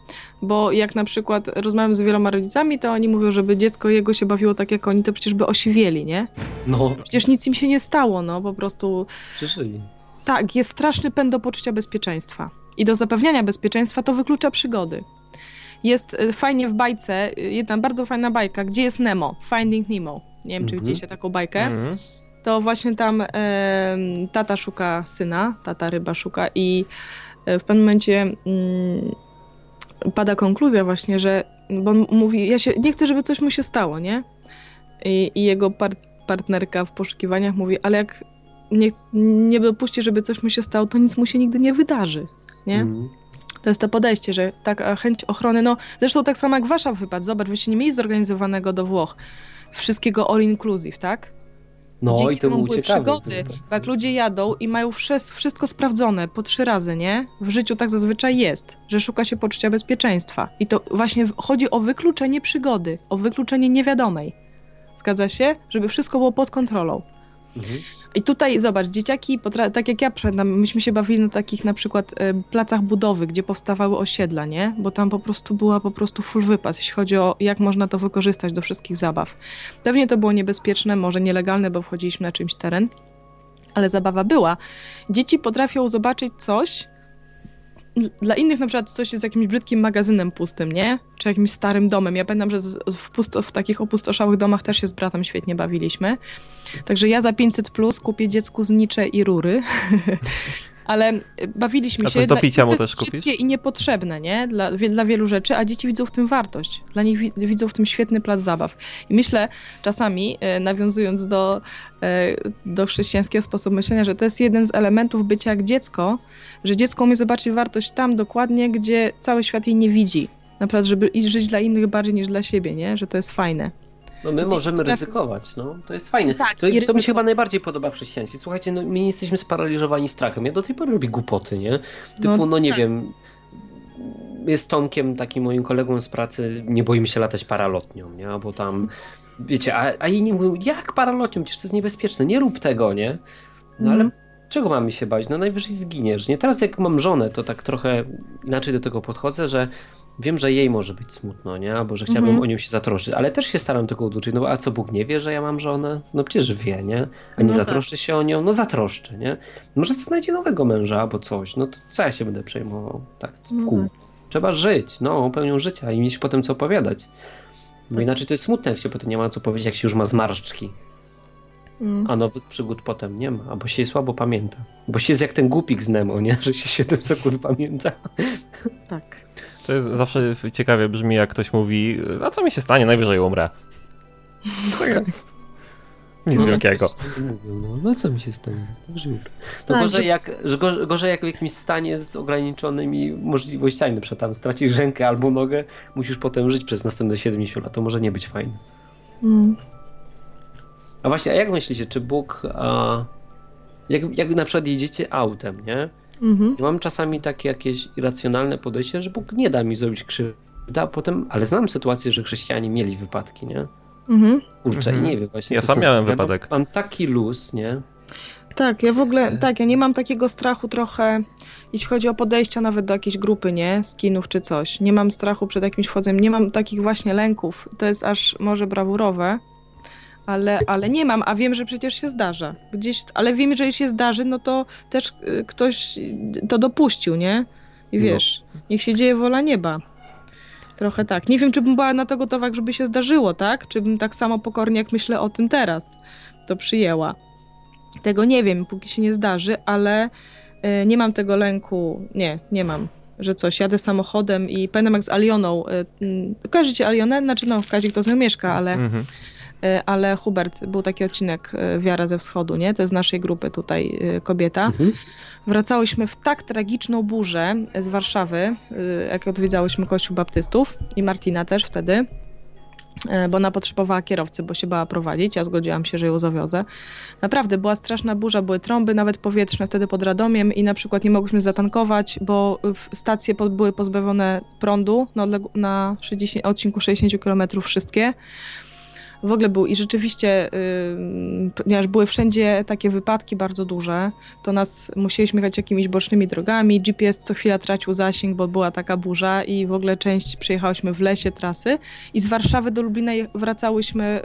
Bo jak na przykład rozmawiam z wieloma rodzicami, to oni mówią, żeby dziecko jego się bawiło tak jak oni, to przecież by osiwieli, nie? No, Przecież nic im się nie stało, no po prostu przeżyli. Tak, jest straszny pęd do poczucia bezpieczeństwa. I do zapewniania bezpieczeństwa to wyklucza przygody. Jest y, fajnie w bajce, y, jedna bardzo fajna bajka, gdzie jest Nemo, Finding Nemo. Nie wiem, czy Mhm. widzieliście taką bajkę. Mhm. To właśnie tam em, tata szuka syna, tata ryba szuka i e, w pewnym momencie mm, pada konkluzja właśnie, że bo on mówi, ja się nie chcę, żeby coś mu się stało, nie? I, i jego par, partnerka w poszukiwaniach mówi, ale jak nie, nie dopuści, żeby coś mu się stało, to nic mu się nigdy nie wydarzy, nie? Mhm. To jest to podejście, że taka chęć ochrony, no zresztą tak samo jak wasza wypad, zobacz, wyście nie mieli zorganizowanego do Włoch wszystkiego all inclusive, tak? No Dzięki i to był były przygody, jak ludzie jadą i mają wszystko sprawdzone po trzy razy, nie? W życiu tak zazwyczaj jest, że szuka się poczucia bezpieczeństwa. I to właśnie chodzi o wykluczenie przygody, o wykluczenie niewiadomej. Zgadza się? Żeby wszystko było pod kontrolą. Mhm. I tutaj zobacz, dzieciaki, tak jak ja myśmy się bawili na takich na przykład e, placach budowy, gdzie powstawały osiedla, nie? Bo tam po prostu była po prostu full wypas, jeśli chodzi o jak można to wykorzystać do wszystkich zabaw. Pewnie to było niebezpieczne, może nielegalne, bo wchodziliśmy na czymś teren, ale zabawa była. Dzieci potrafią zobaczyć coś, dla innych na przykład coś jest jakimś brzydkim magazynem pustym, nie? Czy jakimś starym domem. Ja pamiętam, że z, w, pusto, w takich opustoszałych domach też się z bratem świetnie bawiliśmy. Także ja za 500 plus kupię dziecku znicze i rury. Ale y, bawiliśmy A się. coś do Dla picia innych mu też kupisz? i niepotrzebne, nie? Dla, dla wielu rzeczy, a dzieci widzą w tym wartość. Dla nich wi- widzą w tym świetny plac zabaw. I myślę czasami, e, nawiązując do, e, do chrześcijańskiego sposobu myślenia, że to jest jeden z elementów bycia jak dziecko, że dziecko umie zobaczyć wartość tam dokładnie, gdzie cały świat jej nie widzi. Na przykład, żeby iść żyć dla innych bardziej niż dla siebie, nie? Że to jest fajne. No my możemy ryzykować, no. To jest fajne. Tak, to, to mi się chyba najbardziej podoba w chrześcijaństwie. Słuchajcie, no, my nie jesteśmy sparaliżowani strachem. Ja do tej pory robię głupoty, nie? Typu, no, nie tak. wiem, jest Tomkiem, takim moim kolegą z pracy, nie boimy się latać paralotnią, nie? Bo tam, wiecie, a, a inni mówią, jak paralotnią? Przecież to jest niebezpieczne, nie rób tego, nie? No ale Mhm. czego mamy się bać? No najwyżej zginiesz, nie? Teraz jak mam żonę, to tak trochę inaczej do tego podchodzę, że wiem, że jej może być smutno, nie? Albo że chciałbym Mhm. o nią się zatroszczyć, ale też się staram tego uduczyć, no bo a co Bóg nie wie, że ja mam żonę? No przecież wie, nie? A nie No tak. zatroszczy się o nią? No zatroszczy, nie? Może znajdzie nowego męża albo coś, no to co ja się będę przejmował tak w No kół? tak. Trzeba żyć, no, pełnią życia i mieć potem co opowiadać. Bo Tak. inaczej to jest smutne, jak się potem nie ma co powiedzieć, jak się już ma zmarszczki, Mm. a nowych przygód potem nie ma, albo się słabo pamięta. Bo się jest jak ten głupik z Nemo, nie? Że się 7 sekund pamięta. Tak. To jest zawsze ciekawie brzmi, jak ktoś mówi, a co mi się stanie, najwyżej umrę. Tak, Nic No, wielkiego. tak no, no co mi się stanie? Dobrze jutro. No Tak, gorzej, jak, gorzej jak w jakimś stanie z ograniczonymi możliwościami, na przykład tam stracisz rękę albo nogę, musisz potem żyć przez następne 70 lat, to może nie być fajne. Mm. A właśnie, a jak myślicie, czy Bóg, a, jak, jak na przykład jedziecie autem, nie? Mhm. Ja mam czasami takie jakieś irracjonalne podejście, że Bóg nie da mi zrobić krzywdy, a potem, ale znam sytuację, że chrześcijanie mieli wypadki, nie? Mhm. Kurczę, Mhm. i nie wiem właśnie. Ja sam miałem Ja wypadek. Mam, mam taki luz, nie? Tak, ja w ogóle, tak, ja nie mam takiego strachu trochę, jeśli chodzi o podejścia nawet do jakiejś grupy, nie, skinów czy coś. Nie mam strachu przed jakimś wchodzeniem, nie mam takich właśnie lęków. To jest aż może brawurowe, ale, ale nie mam, a wiem, że przecież się zdarza. Gdzieś, ale wiem, że jeśli się zdarzy, no to też y, ktoś to dopuścił, nie? I No. wiesz, niech się dzieje wola nieba. Trochę tak. Nie wiem, czy bym była na to gotowa, żeby się zdarzyło, tak? Czy bym tak samo pokornie, jak myślę o tym teraz, to przyjęła. Tego nie wiem, póki się nie zdarzy, ale y, nie mam tego lęku. Nie, nie mam, że coś. Jadę samochodem i pamiętam jak z Alioną. Y, y, kojarzycie Alionę? Znaczy, no, Kazik to z nią mieszka, ale, Mhm. Y, ale Hubert, był taki odcinek y, Wiara ze Wschodu, nie? To jest z naszej grupy tutaj y, kobieta. Mhm. Wracałyśmy w tak tragiczną burzę z Warszawy, jak odwiedzałyśmy Kościół Baptystów i Martina też wtedy, bo ona potrzebowała kierowcy, bo się bała prowadzić. Ja zgodziłam się, że ją zawiozę. Naprawdę była straszna burza, były trąby nawet powietrzne wtedy pod Radomiem i na przykład nie mogłyśmy zatankować, bo stacje były pozbawione prądu na, na 60, odcinku 60 km wszystkie. W ogóle był i rzeczywiście, yy, ponieważ były wszędzie takie wypadki bardzo duże, to nas musieliśmy jechać jakimiś bocznymi drogami. GPS co chwila tracił zasięg, bo była taka burza i w ogóle część przyjechałyśmy w lesie trasy i z Warszawy do Lublina wracałyśmy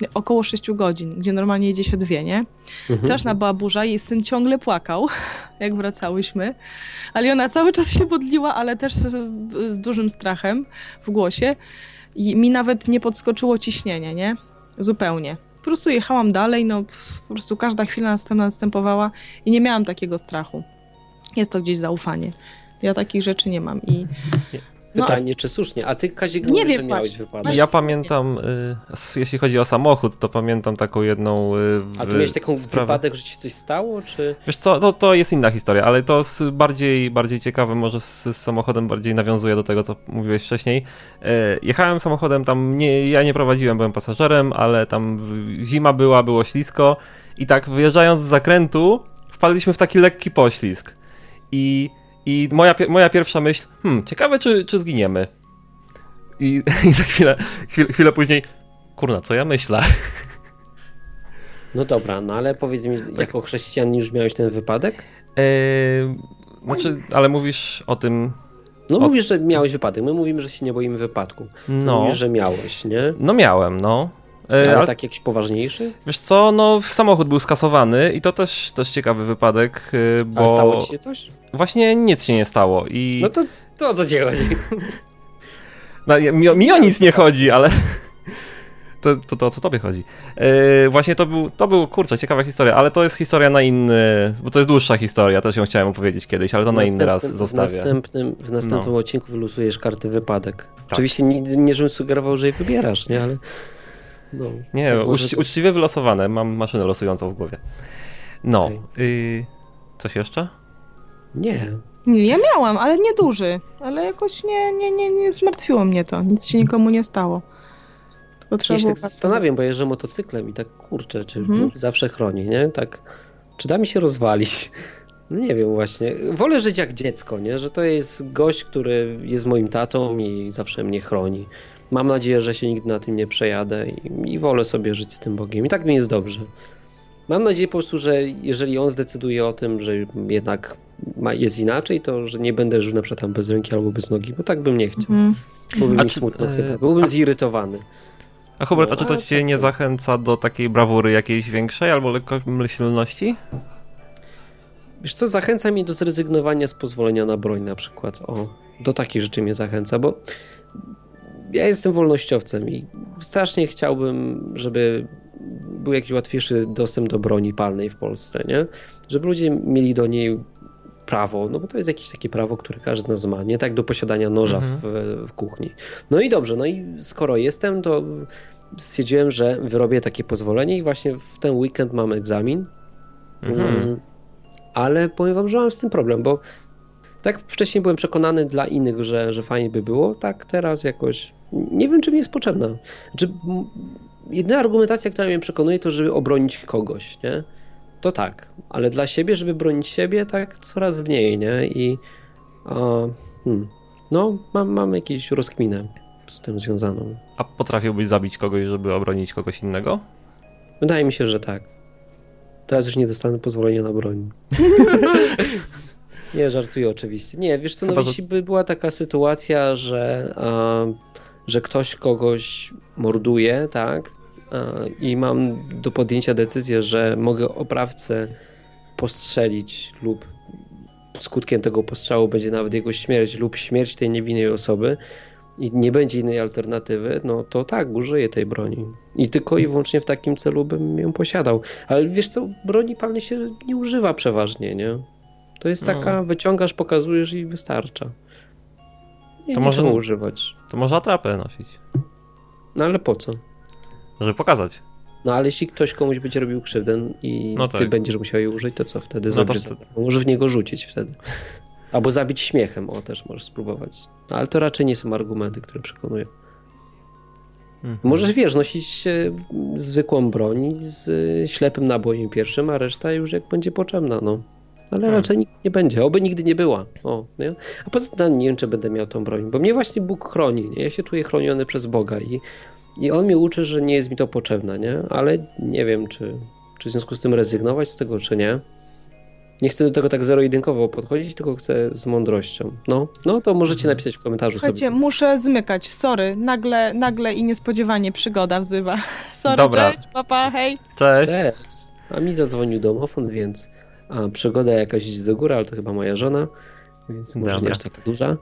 yy, około 6 godzin, gdzie normalnie jedzie się dwie, nie? Mhm. Straszna była burza i syn ciągle płakał, jak wracałyśmy. Ale ona cały czas się modliła, ale też z, z dużym strachem w głosie. I mi nawet nie podskoczyło ciśnienie, nie? Zupełnie. Po prostu jechałam dalej, no po prostu każda chwila następna następowała i nie miałam takiego strachu. Jest to gdzieś zaufanie. Ja takich rzeczy nie mam i... No, Pytanie, czy słusznie? A ty, Kazik, Nie wiem, że miałeś właśnie. wypadek. Ja pamiętam, y, jeśli chodzi o samochód, to pamiętam taką jedną. y, A tu miałeś taką sprawę. wypadek, że ci coś stało, czy... Wiesz co, to, to jest inna historia, ale to z bardziej, bardziej ciekawe, może z, z samochodem bardziej nawiązuje do tego, co mówiłeś wcześniej. E, jechałem samochodem tam, nie, ja nie prowadziłem, byłem pasażerem, ale tam zima była, było ślisko i tak wyjeżdżając z zakrętu wpadliśmy w taki lekki poślizg. I, i moja, moja pierwsza myśl, hmm, ciekawe czy, czy zginiemy. I, i za chwilę, chwilę, chwilę później, kurna, co ja myślę? No dobra, no ale powiedz mi, Tak. jako chrześcijanin już miałeś ten wypadek? Eee, znaczy, ale mówisz o tym, No O- mówisz, że miałeś wypadek. My mówimy, że się nie boimy wypadku. No, Mówisz, że miałeś, nie? no miałem, no. Eee, Ale ale tak jakiś poważniejszy? Wiesz co, no samochód był skasowany i to też, też ciekawy wypadek, yy, bo A stało ci się coś? właśnie nic się nie stało i No to, to o co ci chodzi? no, mi, o- mi o nic nie chodzi, ale to, to, to o co tobie chodzi. Yy, właśnie to był, to był, kurczę, ciekawa historia, ale to jest historia na inny, bo to jest dłuższa historia, też ją chciałem opowiedzieć kiedyś, ale to na inny raz zostawię. W następnym, w następnym No. odcinku wylosujesz karty wypadek. Tak. Oczywiście nigdy nie, żebym sugerował, że je wybierasz, nie? Ale... No, Nie, tak uczci, uczciwie wylosowane, mam maszynę losującą w głowie. No, Okej. yy, coś jeszcze? Nie. Ja miałam, ale nie duży. Ale jakoś nie, nie, nie, nie zmartwiło mnie to. Nic się nikomu nie stało. Ja się było tak zastanawiam, bo jeżdżę motocyklem i tak kurczę, czy Mhm. Zawsze chroni, nie? Tak, czy da mi się rozwalić? No nie wiem właśnie. Wolę żyć jak dziecko, nie? Że to jest gość, który jest moim tatą i zawsze mnie chroni. Mam nadzieję, że się nigdy na tym nie przejadę i, i wolę sobie żyć z tym Bogiem. I tak mi jest dobrze. Mam nadzieję po prostu, że jeżeli on zdecyduje o tym, że jednak ma, jest inaczej, to że nie będę żył na przykład tam bez ręki albo bez nogi, bo tak bym nie chciał. Mhm. Byłbym mi czy- smutno e, chyba. Byłbym a- zirytowany. A Hubert, No, a czy to cię tak nie zachęca do takiej brawury jakiejś większej albo lekkomyślności? Wiesz co, zachęca mnie do zrezygnowania z pozwolenia na broń na przykład. O, do takich rzeczy mnie zachęca, bo ja jestem wolnościowcem i strasznie chciałbym, żeby był jakiś łatwiejszy dostęp do broni palnej w Polsce, nie? Żeby ludzie mieli do niej prawo, no bo to jest jakieś takie prawo, które każdy z nas ma, nie tak do posiadania noża Mhm. w, w kuchni. No i dobrze, no i skoro jestem, to stwierdziłem, że wyrobię takie pozwolenie i właśnie w ten weekend mam egzamin. Mhm. Mm, Ale powiem wam, że mam z tym problem, bo tak wcześniej byłem przekonany dla innych, że, że fajnie by było, tak teraz jakoś nie wiem, czy mi jest potrzebna. Znaczy, m, jedyna argumentacja, która mnie przekonuje, to żeby obronić kogoś, nie? To tak, ale dla siebie, żeby bronić siebie, tak coraz mniej, nie? I a, hmm, no, mam, mam jakieś rozkminę z tym związaną. A potrafiłbyś zabić kogoś, żeby obronić kogoś innego? Wydaje mi się, że tak. Teraz już nie dostanę pozwolenia na broń. nie, żartuję oczywiście. Nie, wiesz co, no Chyba, że- jeśli by była taka sytuacja, że, a, że ktoś kogoś morduje, tak, a, i mam do podjęcia decyzję, że mogę oprawcę postrzelić lub skutkiem tego postrzału będzie nawet jego śmierć lub śmierć tej niewinnej osoby i nie będzie innej alternatywy, no to tak, użyję tej broni. I tylko i wyłącznie w takim celu bym ją posiadał. Ale wiesz co, broni palnej się nie używa przeważnie, nie? To jest No. taka, wyciągasz, pokazujesz i wystarcza. Nie, To trzeba używać. To może atrapę nosić, No ale po co? żeby pokazać. No ale jeśli ktoś komuś będzie robił krzywdę i No ty tak. będziesz musiał jej użyć, to co wtedy No zrobisz? Może w niego rzucić wtedy. Albo zabić śmiechem, o też możesz spróbować. No, ale to raczej nie są argumenty, które przekonują. Mhm. Możesz, wiesz, nosić e, zwykłą broń z e, ślepym nabojem pierwszym, a reszta już jak będzie potrzebna, no. Ale Hmm. raczej nigdy nie będzie, oby nigdy nie była. O, nie? A poza tym nie wiem, czy będę miał tą broń, bo mnie właśnie Bóg chroni, nie? Ja się czuję chroniony przez Boga i, i On mnie uczy, że nie jest mi to potrzebne, nie? Ale nie wiem, czy, czy w związku z tym rezygnować z tego, czy nie. Nie chcę do tego tak zero-jedynkowo podchodzić, tylko chcę z mądrością. No, no to możecie Mhm. napisać w komentarzu Słuchajcie, sobie. muszę zmykać, sorry. Nagle, nagle i niespodziewanie przygoda wzywa. Sorry, Dobra. cześć, papa, hej. Cześć. Cześć. A mi zadzwonił domofon, więc a, przygoda jakaś idzie do góry, ale to chyba moja żona, więc może Dobra. nie aż taka duża.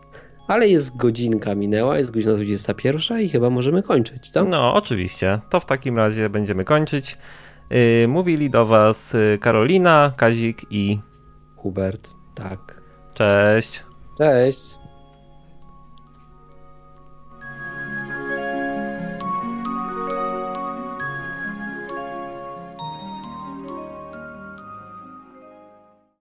Ale jest godzinka minęła, jest godzina 21 i chyba możemy kończyć, co? No, oczywiście. To w takim razie będziemy kończyć. Yy, mówili do Was yy, Karolina, Kazik i Hubert, tak. cześć. Cześć.